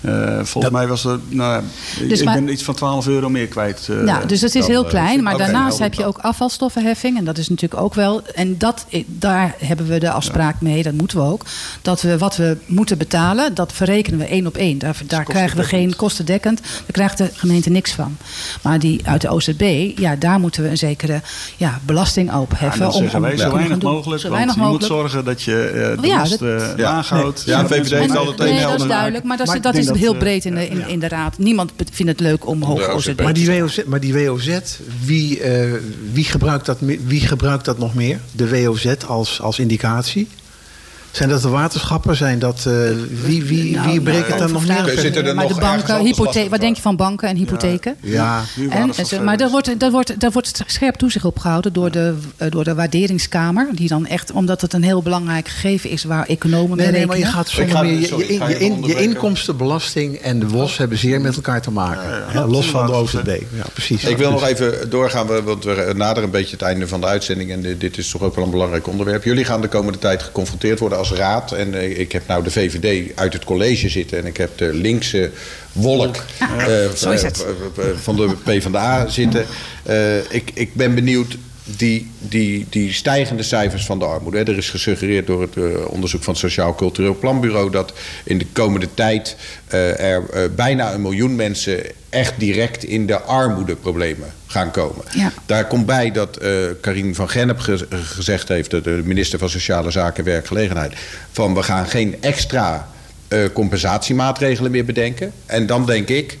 eh, volgens mij was het... Nou, ja, Dus ik maar- ben iets van 12 euro meer kwijt. eh, nou, dus het is dan, heel eh, klein. Maar oké, daarnaast helder heb je ook afvalstoffenheffing. En dat is natuurlijk ook wel. En dat, daar hebben we de afspraak mee. Dat moeten we ook. Dat we wat we moeten betalen, dat verrekenen we één op één. Daar, daar krijgen we geen kostendekkend. Daar krijgt de gemeente niks van. Maar die uit de OZB, ja, daar moeten we een zekere ja, belasting op Ja, en heffen. wij te zo kunnen weinig mogelijk. Zo want weinig je mogelijk. moet zorgen dat je de Ja, last dat- eh, Ja. laag houdt. Ja, VVD heeft altijd een Nee, dat helder is duidelijk. Maar dat is, Heel eh, breed in de, in, in de raad. Niemand vindt het leuk om hoog OZB. Maar te die WOZ, maar die WOZ wie, eh, wie, gebruikt dat, wie gebruikt dat nog meer? De WOZ als, als indicatie? Zijn dat de waterschappen? Zijn dat, eh, wie, wie, Nou, wie breekt nou, het dan nog meer? Zitten er maar nog de banken, wat denk je van banken en hypotheken? Ja, En, en zo- maar daar wordt, daar, wordt, daar wordt scherp toezicht op gehouden door de, eh, door de waarderingskamer. Die dan echt, omdat het een heel belangrijk gegeven is waar economen Nee, mee nee, maar je gaat zonder ga- meer. Je, sorry, je, je, je in- je inkomstenbelasting en de WOS hebben zeer met elkaar te maken. los van de OZB. Ja, precies. Ik wil Dus- nog even doorgaan, we- want we naderen een beetje het einde van de uitzending. En dit- dit is toch ook wel een belangrijk onderwerp. Jullie gaan de komende tijd geconfronteerd worden als raad. En eh, ik heb nou de VVD uit het college zitten. En ik heb de linkse wolk eh, zo is het. eh, eh, van de PvdA zitten. Eh, ik, ik ben benieuwd. Die, die, die stijgende cijfers van de armoede. Er is gesuggereerd door het eh, onderzoek van het Sociaal Cultureel Planbureau dat in de komende tijd eh, er eh, bijna een miljoen mensen echt direct in de armoedeproblemen gaan komen. Ja. Daar komt bij dat eh Karin van Gennep ge- gezegd heeft, de minister van Sociale Zaken en Werkgelegenheid, van we gaan geen extra compensatiemaatregelen meer bedenken. En dan denk ik,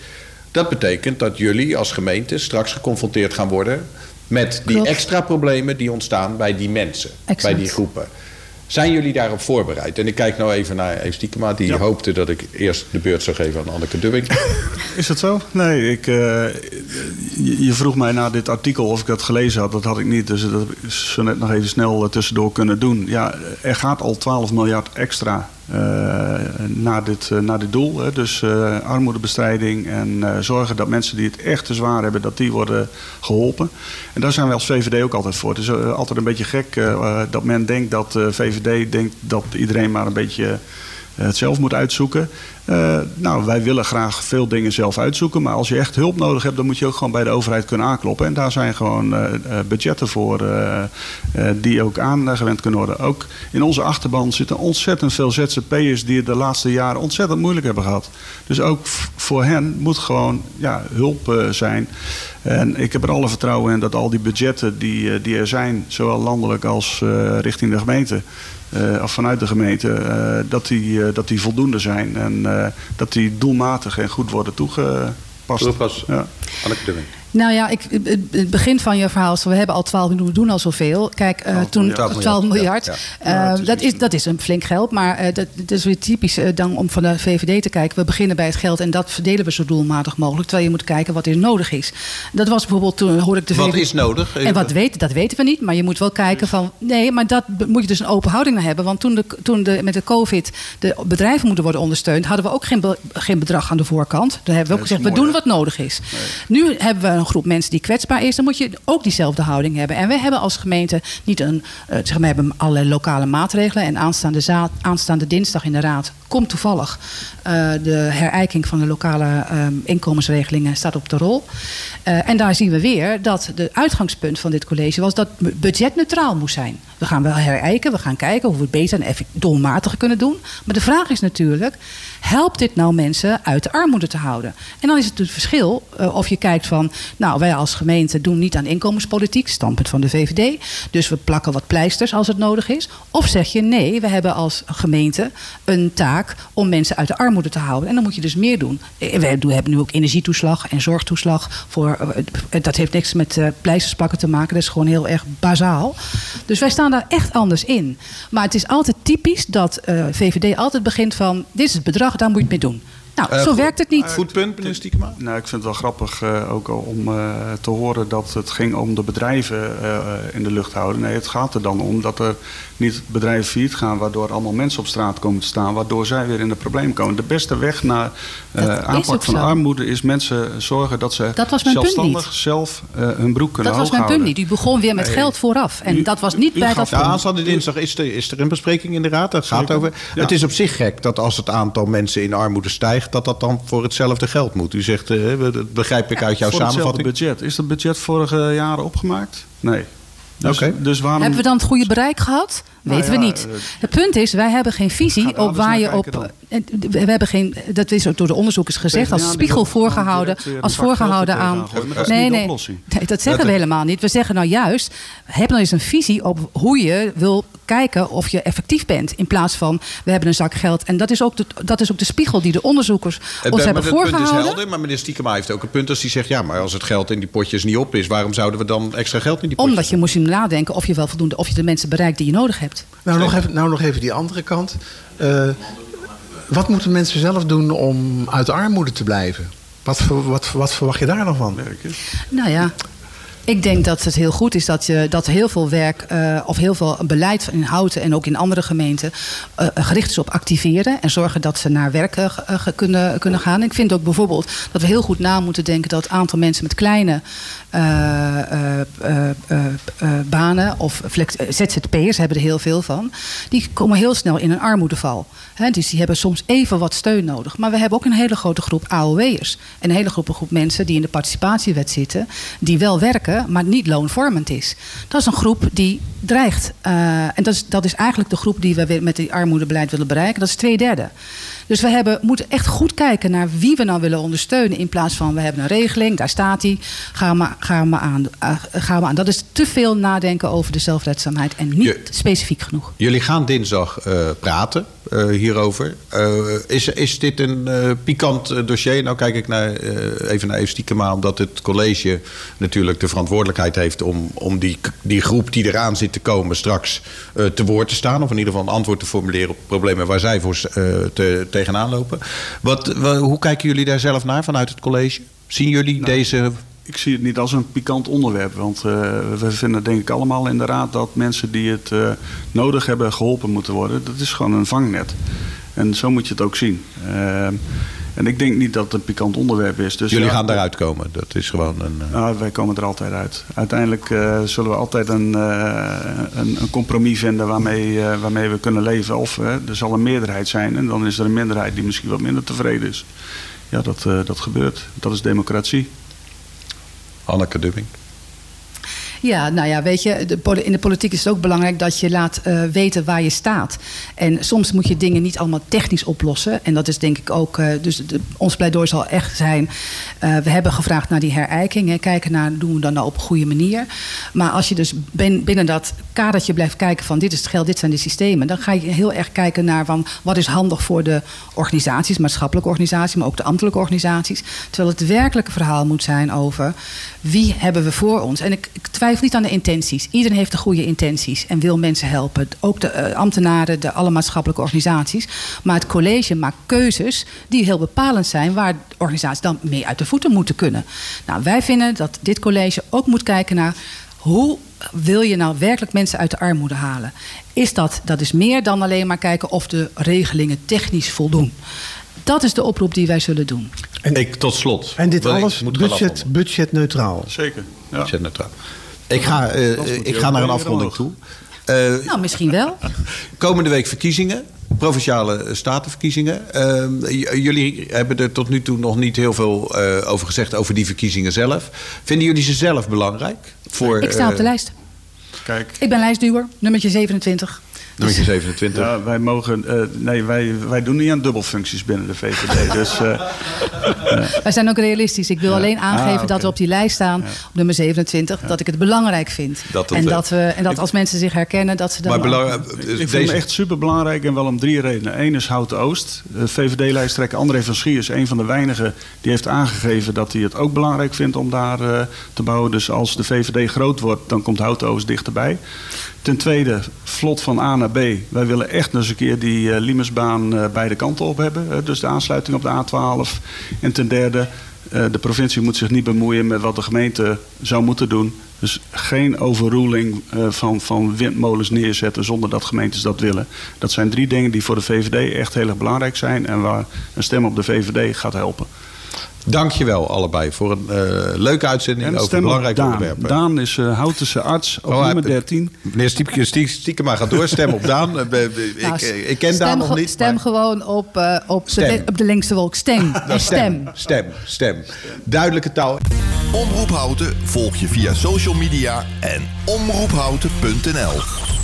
dat betekent dat jullie als gemeente straks geconfronteerd gaan worden met die Klopt. extra problemen die ontstaan bij die mensen, Exact. bij die groepen. Zijn jullie daarop voorbereid? En ik kijk nou even naar Eve Stiekema, die Ja. hoopte dat ik eerst de beurt zou geven aan Anneke Dubbing. Is dat zo? Nee, ik, eh, je, vroeg mij na dit artikel of ik dat gelezen had. Dat had ik niet, dus dat heb ik zo net nog even snel eh, tussendoor kunnen doen. Ja, er gaat al 12 miljard extra naar, dit, eh, naar dit doel. Hè. Dus eh, armoedebestrijding en eh, zorgen dat mensen die het echt te zwaar hebben... dat die worden geholpen. En daar zijn wij als VVD ook altijd voor. Het is eh, altijd een beetje gek eh, eh, dat men denkt dat eh, VVD denkt... dat iedereen maar een beetje eh, het zelf moet uitzoeken. Eh, nou, wij willen graag veel dingen zelf uitzoeken. Maar als je echt hulp nodig hebt, dan moet je ook gewoon bij de overheid kunnen aankloppen. En daar zijn gewoon eh, eh, budgetten voor eh, eh, die ook aangewend kunnen worden. Ook in onze achterban zitten ontzettend veel ZZP'ers die het de laatste jaren ontzettend moeilijk hebben gehad. Dus ook voor hen moet gewoon ja, hulp eh, zijn. En ik heb er alle vertrouwen in dat al die budgetten die, eh, die er zijn, zowel landelijk als eh, richting de gemeente, eh, of vanuit de gemeente, eh, dat, die, eh, dat die voldoende zijn. En dat die doelmatig en goed worden toegepast. Toegepast. Ja. Anneke. Nou ja, ik, het- begin van je verhaal is, we hebben al 12 miljoen, we doen al zoveel. Kijk, eh, 12 toen miljard. 12 miljard, Ja, eh, Ja, is dat, is, dat is een flink geld. Maar eh, dat, dat is weer typisch dan om van de VVD te kijken. We beginnen bij het geld en dat verdelen we zo doelmatig mogelijk. Terwijl je moet kijken wat er nodig is. Dat was bijvoorbeeld toen hoorde ik de Wat VVD is nodig? En wat weten, dat weten we niet. Maar je moet wel kijken van. Nee, maar dat moet je dus een open houding naar hebben. Want toen, de, toen de, met de COVID de bedrijven moeten worden ondersteund, hadden we ook geen, be- geen bedrag aan de voorkant. Daar hebben we ook gezegd, we doen wat nodig is. Nu hebben we een groep mensen die kwetsbaar is, dan moet je ook diezelfde houding hebben. En wij hebben als gemeente niet een, eh, zeg maar, we hebben allerlei lokale maatregelen. En aanstaande, za- aanstaande dinsdag in de raad komt toevallig eh, de herijking van de lokale ehm, inkomensregelingen staat op de rol. Eh, en daar zien we weer dat de uitgangspunt van dit college was dat het budgetneutraal moest zijn. We gaan wel herijken, we gaan kijken hoe we het beter en doelmatiger kunnen doen. Maar de vraag is natuurlijk, helpt dit nou mensen uit de armoede te houden? En dan is het het verschil eh, of je kijkt van, nou wij als gemeente doen niet aan inkomenspolitiek, standpunt van de VVD. Dus we plakken wat pleisters als het nodig is. Of zeg je nee, we hebben als gemeente een taak om mensen uit de armoede te houden. En dan moet je dus meer doen. Eh, We hebben nu ook energietoeslag en zorgtoeslag. Voor, eh, dat heeft niks met eh, pleisters te maken. Dat is gewoon heel erg bazaal. Dus wij staan daar echt anders in. Maar het is altijd typisch dat eh, VVD altijd begint van... dit is het bedrag, daar moet je het mee doen. Nou, Eh, zo goed. werkt het niet. Goed punt, meneer Stiekema. Nou, ik vind het wel grappig eh, ook om eh, te horen dat het ging om de bedrijven eh, in de lucht houden. Nee, het gaat er dan om dat er niet bedrijven failliet gaan, waardoor allemaal mensen op straat komen te staan, waardoor zij weer in de problemen komen. De beste weg naar eh, aanpak van zo. armoede is mensen zorgen dat ze Dat was mijn punt zelfstandig niet. zelf eh, hun broek kunnen Dat was mijn punt houden. niet. U begon weer met Nee. geld vooraf. En U- dat was niet u bij gaf- dat Ja, aanstaande dinsdag is er, is er een bespreking in de raad. Dat gaat over. Ja. Het is op zich gek dat als het aantal mensen in armoede stijgt, dat dat dan voor hetzelfde geld moet. U zegt, eh, dat begrijp ik uit jouw Voor hetzelfde samenvatting. budget. Is dat budget vorige jaren opgemaakt? Nee. Dus, Oké. dus waarom... Hebben we dan het goede bereik gehad? Nou Weten ja, we niet. eh, Het punt is, wij hebben geen visie op waar je op. eh, We hebben geen, dat is ook door de onderzoekers gezegd, als die spiegel voorgehouden. een Als voorgehouden aan. Nee, nee. dat zeggen we helemaal niet. We zeggen nou juist, heb nou eens een visie op hoe je wil kijken of je effectief bent. In plaats van, we hebben een zak geld. En dat is ook de, dat is ook de spiegel die de onderzoekers Het, ons Eh, maar hebben het punt is voorgehouden. helder, maar meneer Stiekema heeft ook een punt als hij zegt... ja, maar als het geld in die potjes niet op is... waarom zouden we dan extra geld in die potjes Omdat je moest nadenken of je wel voldoende, of je de mensen bereikt die je nodig hebt. Nou nog, even, nou, nog even die andere kant. Eh, wat moeten mensen zelf doen om uit de armoede te blijven? Wat, wat, wat verwacht je daar dan van? Nou ja, ik denk dat het heel goed is dat, je, dat heel veel werk eh, of heel veel beleid in Houten en ook in andere gemeenten eh, gericht is op activeren en zorgen dat ze naar werk kunnen, kunnen gaan. Ik vind ook bijvoorbeeld dat we heel goed na moeten denken dat het aantal mensen met kleine eh, eh, eh, banen of flex- ZZP'ers hebben er heel veel van. Die komen heel snel in een armoedeval. Dus die hebben soms even wat steun nodig. Maar we hebben ook een hele grote groep AOW'ers. En een hele grote groep mensen die in de participatiewet zitten. Die wel werken, maar niet loonvormend is. Dat is een groep die dreigt. en dat is, dat is eigenlijk de groep die we met die armoedebeleid willen bereiken. Dat is twee derde. Dus we hebben, moeten echt goed kijken naar wie we nou willen ondersteunen. In plaats van we hebben een regeling, daar staat die. Ga maar, ga maar, aan, eh, ga maar aan. Dat is te veel nadenken over de zelfredzaamheid. En niet Je- specifiek genoeg. Jullie gaan dinsdag eh, praten eh, hierover. Is, is dit een pikant dossier? Nou kijk ik naar, even naar Eve Stiekema... omdat het college natuurlijk de verantwoordelijkheid heeft... om, om die, die groep die eraan zit te komen straks te woord te staan... of in ieder geval een antwoord te formuleren op problemen... waar zij voor, eh, te, tegenaan lopen. Wat, wa- hoe kijken jullie daar zelf naar vanuit het college? Zien jullie deze... Ik zie het niet als een pikant onderwerp. Want eh, we vinden denk ik allemaal in de raad dat mensen die het eh, nodig hebben geholpen moeten worden. Dat is gewoon een vangnet. En zo moet je het ook zien. Eh, en ik denk niet dat het een pikant onderwerp is. Dus jullie ja, gaan daaruit komen. Dat is gewoon een... eh, Nou, wij komen er altijd uit. Uiteindelijk eh, zullen we altijd een, eh, een, een compromis vinden waarmee, waarmee we kunnen leven. Of er zal een meerderheid zijn en dan is er een minderheid die misschien wat minder tevreden is. Ja, dat, dat gebeurt. Dat is democratie. Anneke Dubbing. Ja, nou ja, weet je, in de politiek is het ook belangrijk dat je laat eh, weten waar je staat. En soms moet je dingen niet allemaal technisch oplossen. En dat is denk ik ook, eh, dus de, ons pleidooi zal echt zijn. eh, we hebben gevraagd naar die herijking. Hè, kijken naar, doen we dat nou op een goede manier. Maar als je dus binnen dat kadertje blijft kijken van dit is het geld, dit zijn de systemen. Dan ga je heel erg kijken naar van wat is handig voor de organisaties, maatschappelijke organisaties, maar ook de ambtelijke organisaties. Terwijl het werkelijke verhaal moet zijn over wie hebben we voor ons. En ik, ik twijfel niet aan de intenties. Iedereen heeft de goede intenties en wil mensen helpen. Ook de eh, ambtenaren, de alle maatschappelijke organisaties. Maar het college maakt keuzes die heel bepalend zijn... waar organisaties dan mee uit de voeten moeten kunnen. Nou, wij vinden dat dit college ook moet kijken naar... hoe wil je nou werkelijk mensen uit de armoede halen? Is dat, dat is meer dan alleen maar kijken of de regelingen technisch voldoen. Dat is de oproep die wij zullen doen. En- ik, tot slot. En dit alles budget, afronden. Zeker. budgetneutraal. Ja. Budgetneutraal. Ik ga, eh, ik ga naar een afronding toe. Eh, Nou, misschien wel. Komende week verkiezingen. Provinciale statenverkiezingen. Ehm, jullie hebben er tot nu toe nog niet heel veel eh, over gezegd, over die verkiezingen zelf. Vinden jullie ze zelf belangrijk? Voor, Ik sta op de eh, lijst. Kijk. Ik ben lijstduwer, nummertje 27. Nummer 27. Ja, wij mogen. eh, nee, wij, wij doen niet aan dubbelfuncties binnen de VVD. dus eh, Wij zijn ook realistisch. Ik wil alleen aangeven Ah, oké. dat we op die lijst staan, op nummer 27, dat ik het belangrijk vind. Dat het, en, eh, dat we, en dat als mensen zich herkennen, dat ze dan. maar ik dus vind hem echt super belangrijk en wel om drie redenen. Eén is Houten Oost. De VVD-lijsttrekker André van Schie is een van de weinigen die heeft aangegeven dat hij het ook belangrijk vindt om daar eh, te bouwen. Dus als de VVD groot wordt, dan komt Houten Oost dichterbij. Ten tweede, vlot van A naar B. Wij willen echt eens een keer die eh Limesbaan eh, beide kanten op hebben. dus de aansluiting op de A12. En ten derde, eh, de provincie moet zich niet bemoeien met wat de gemeente zou moeten doen. Dus geen overruling van, van windmolens neerzetten zonder dat gemeentes dat willen. Dat zijn drie dingen die voor de VVD echt heel erg belangrijk zijn. En waar een stem op de VVD gaat helpen. Dankjewel allebei voor een eh, leuke uitzending En over stem belangrijke Daan. onderwerpen. Daan is eh Houtense arts op Oh, hij- nummer 13. Meneer Stiepke, Stie- Stiekema gaat door. Stem op Daan. Eh, be- Nou, ik, ik ken stem Daan nog niet. Stem maar- gewoon op, eh, op, Stem. De, op de linkste wolk. Stem. Nou, En stem. Stem, stem. Duidelijke taal. Omroep Houten volg je via social media en omroephouten.nl.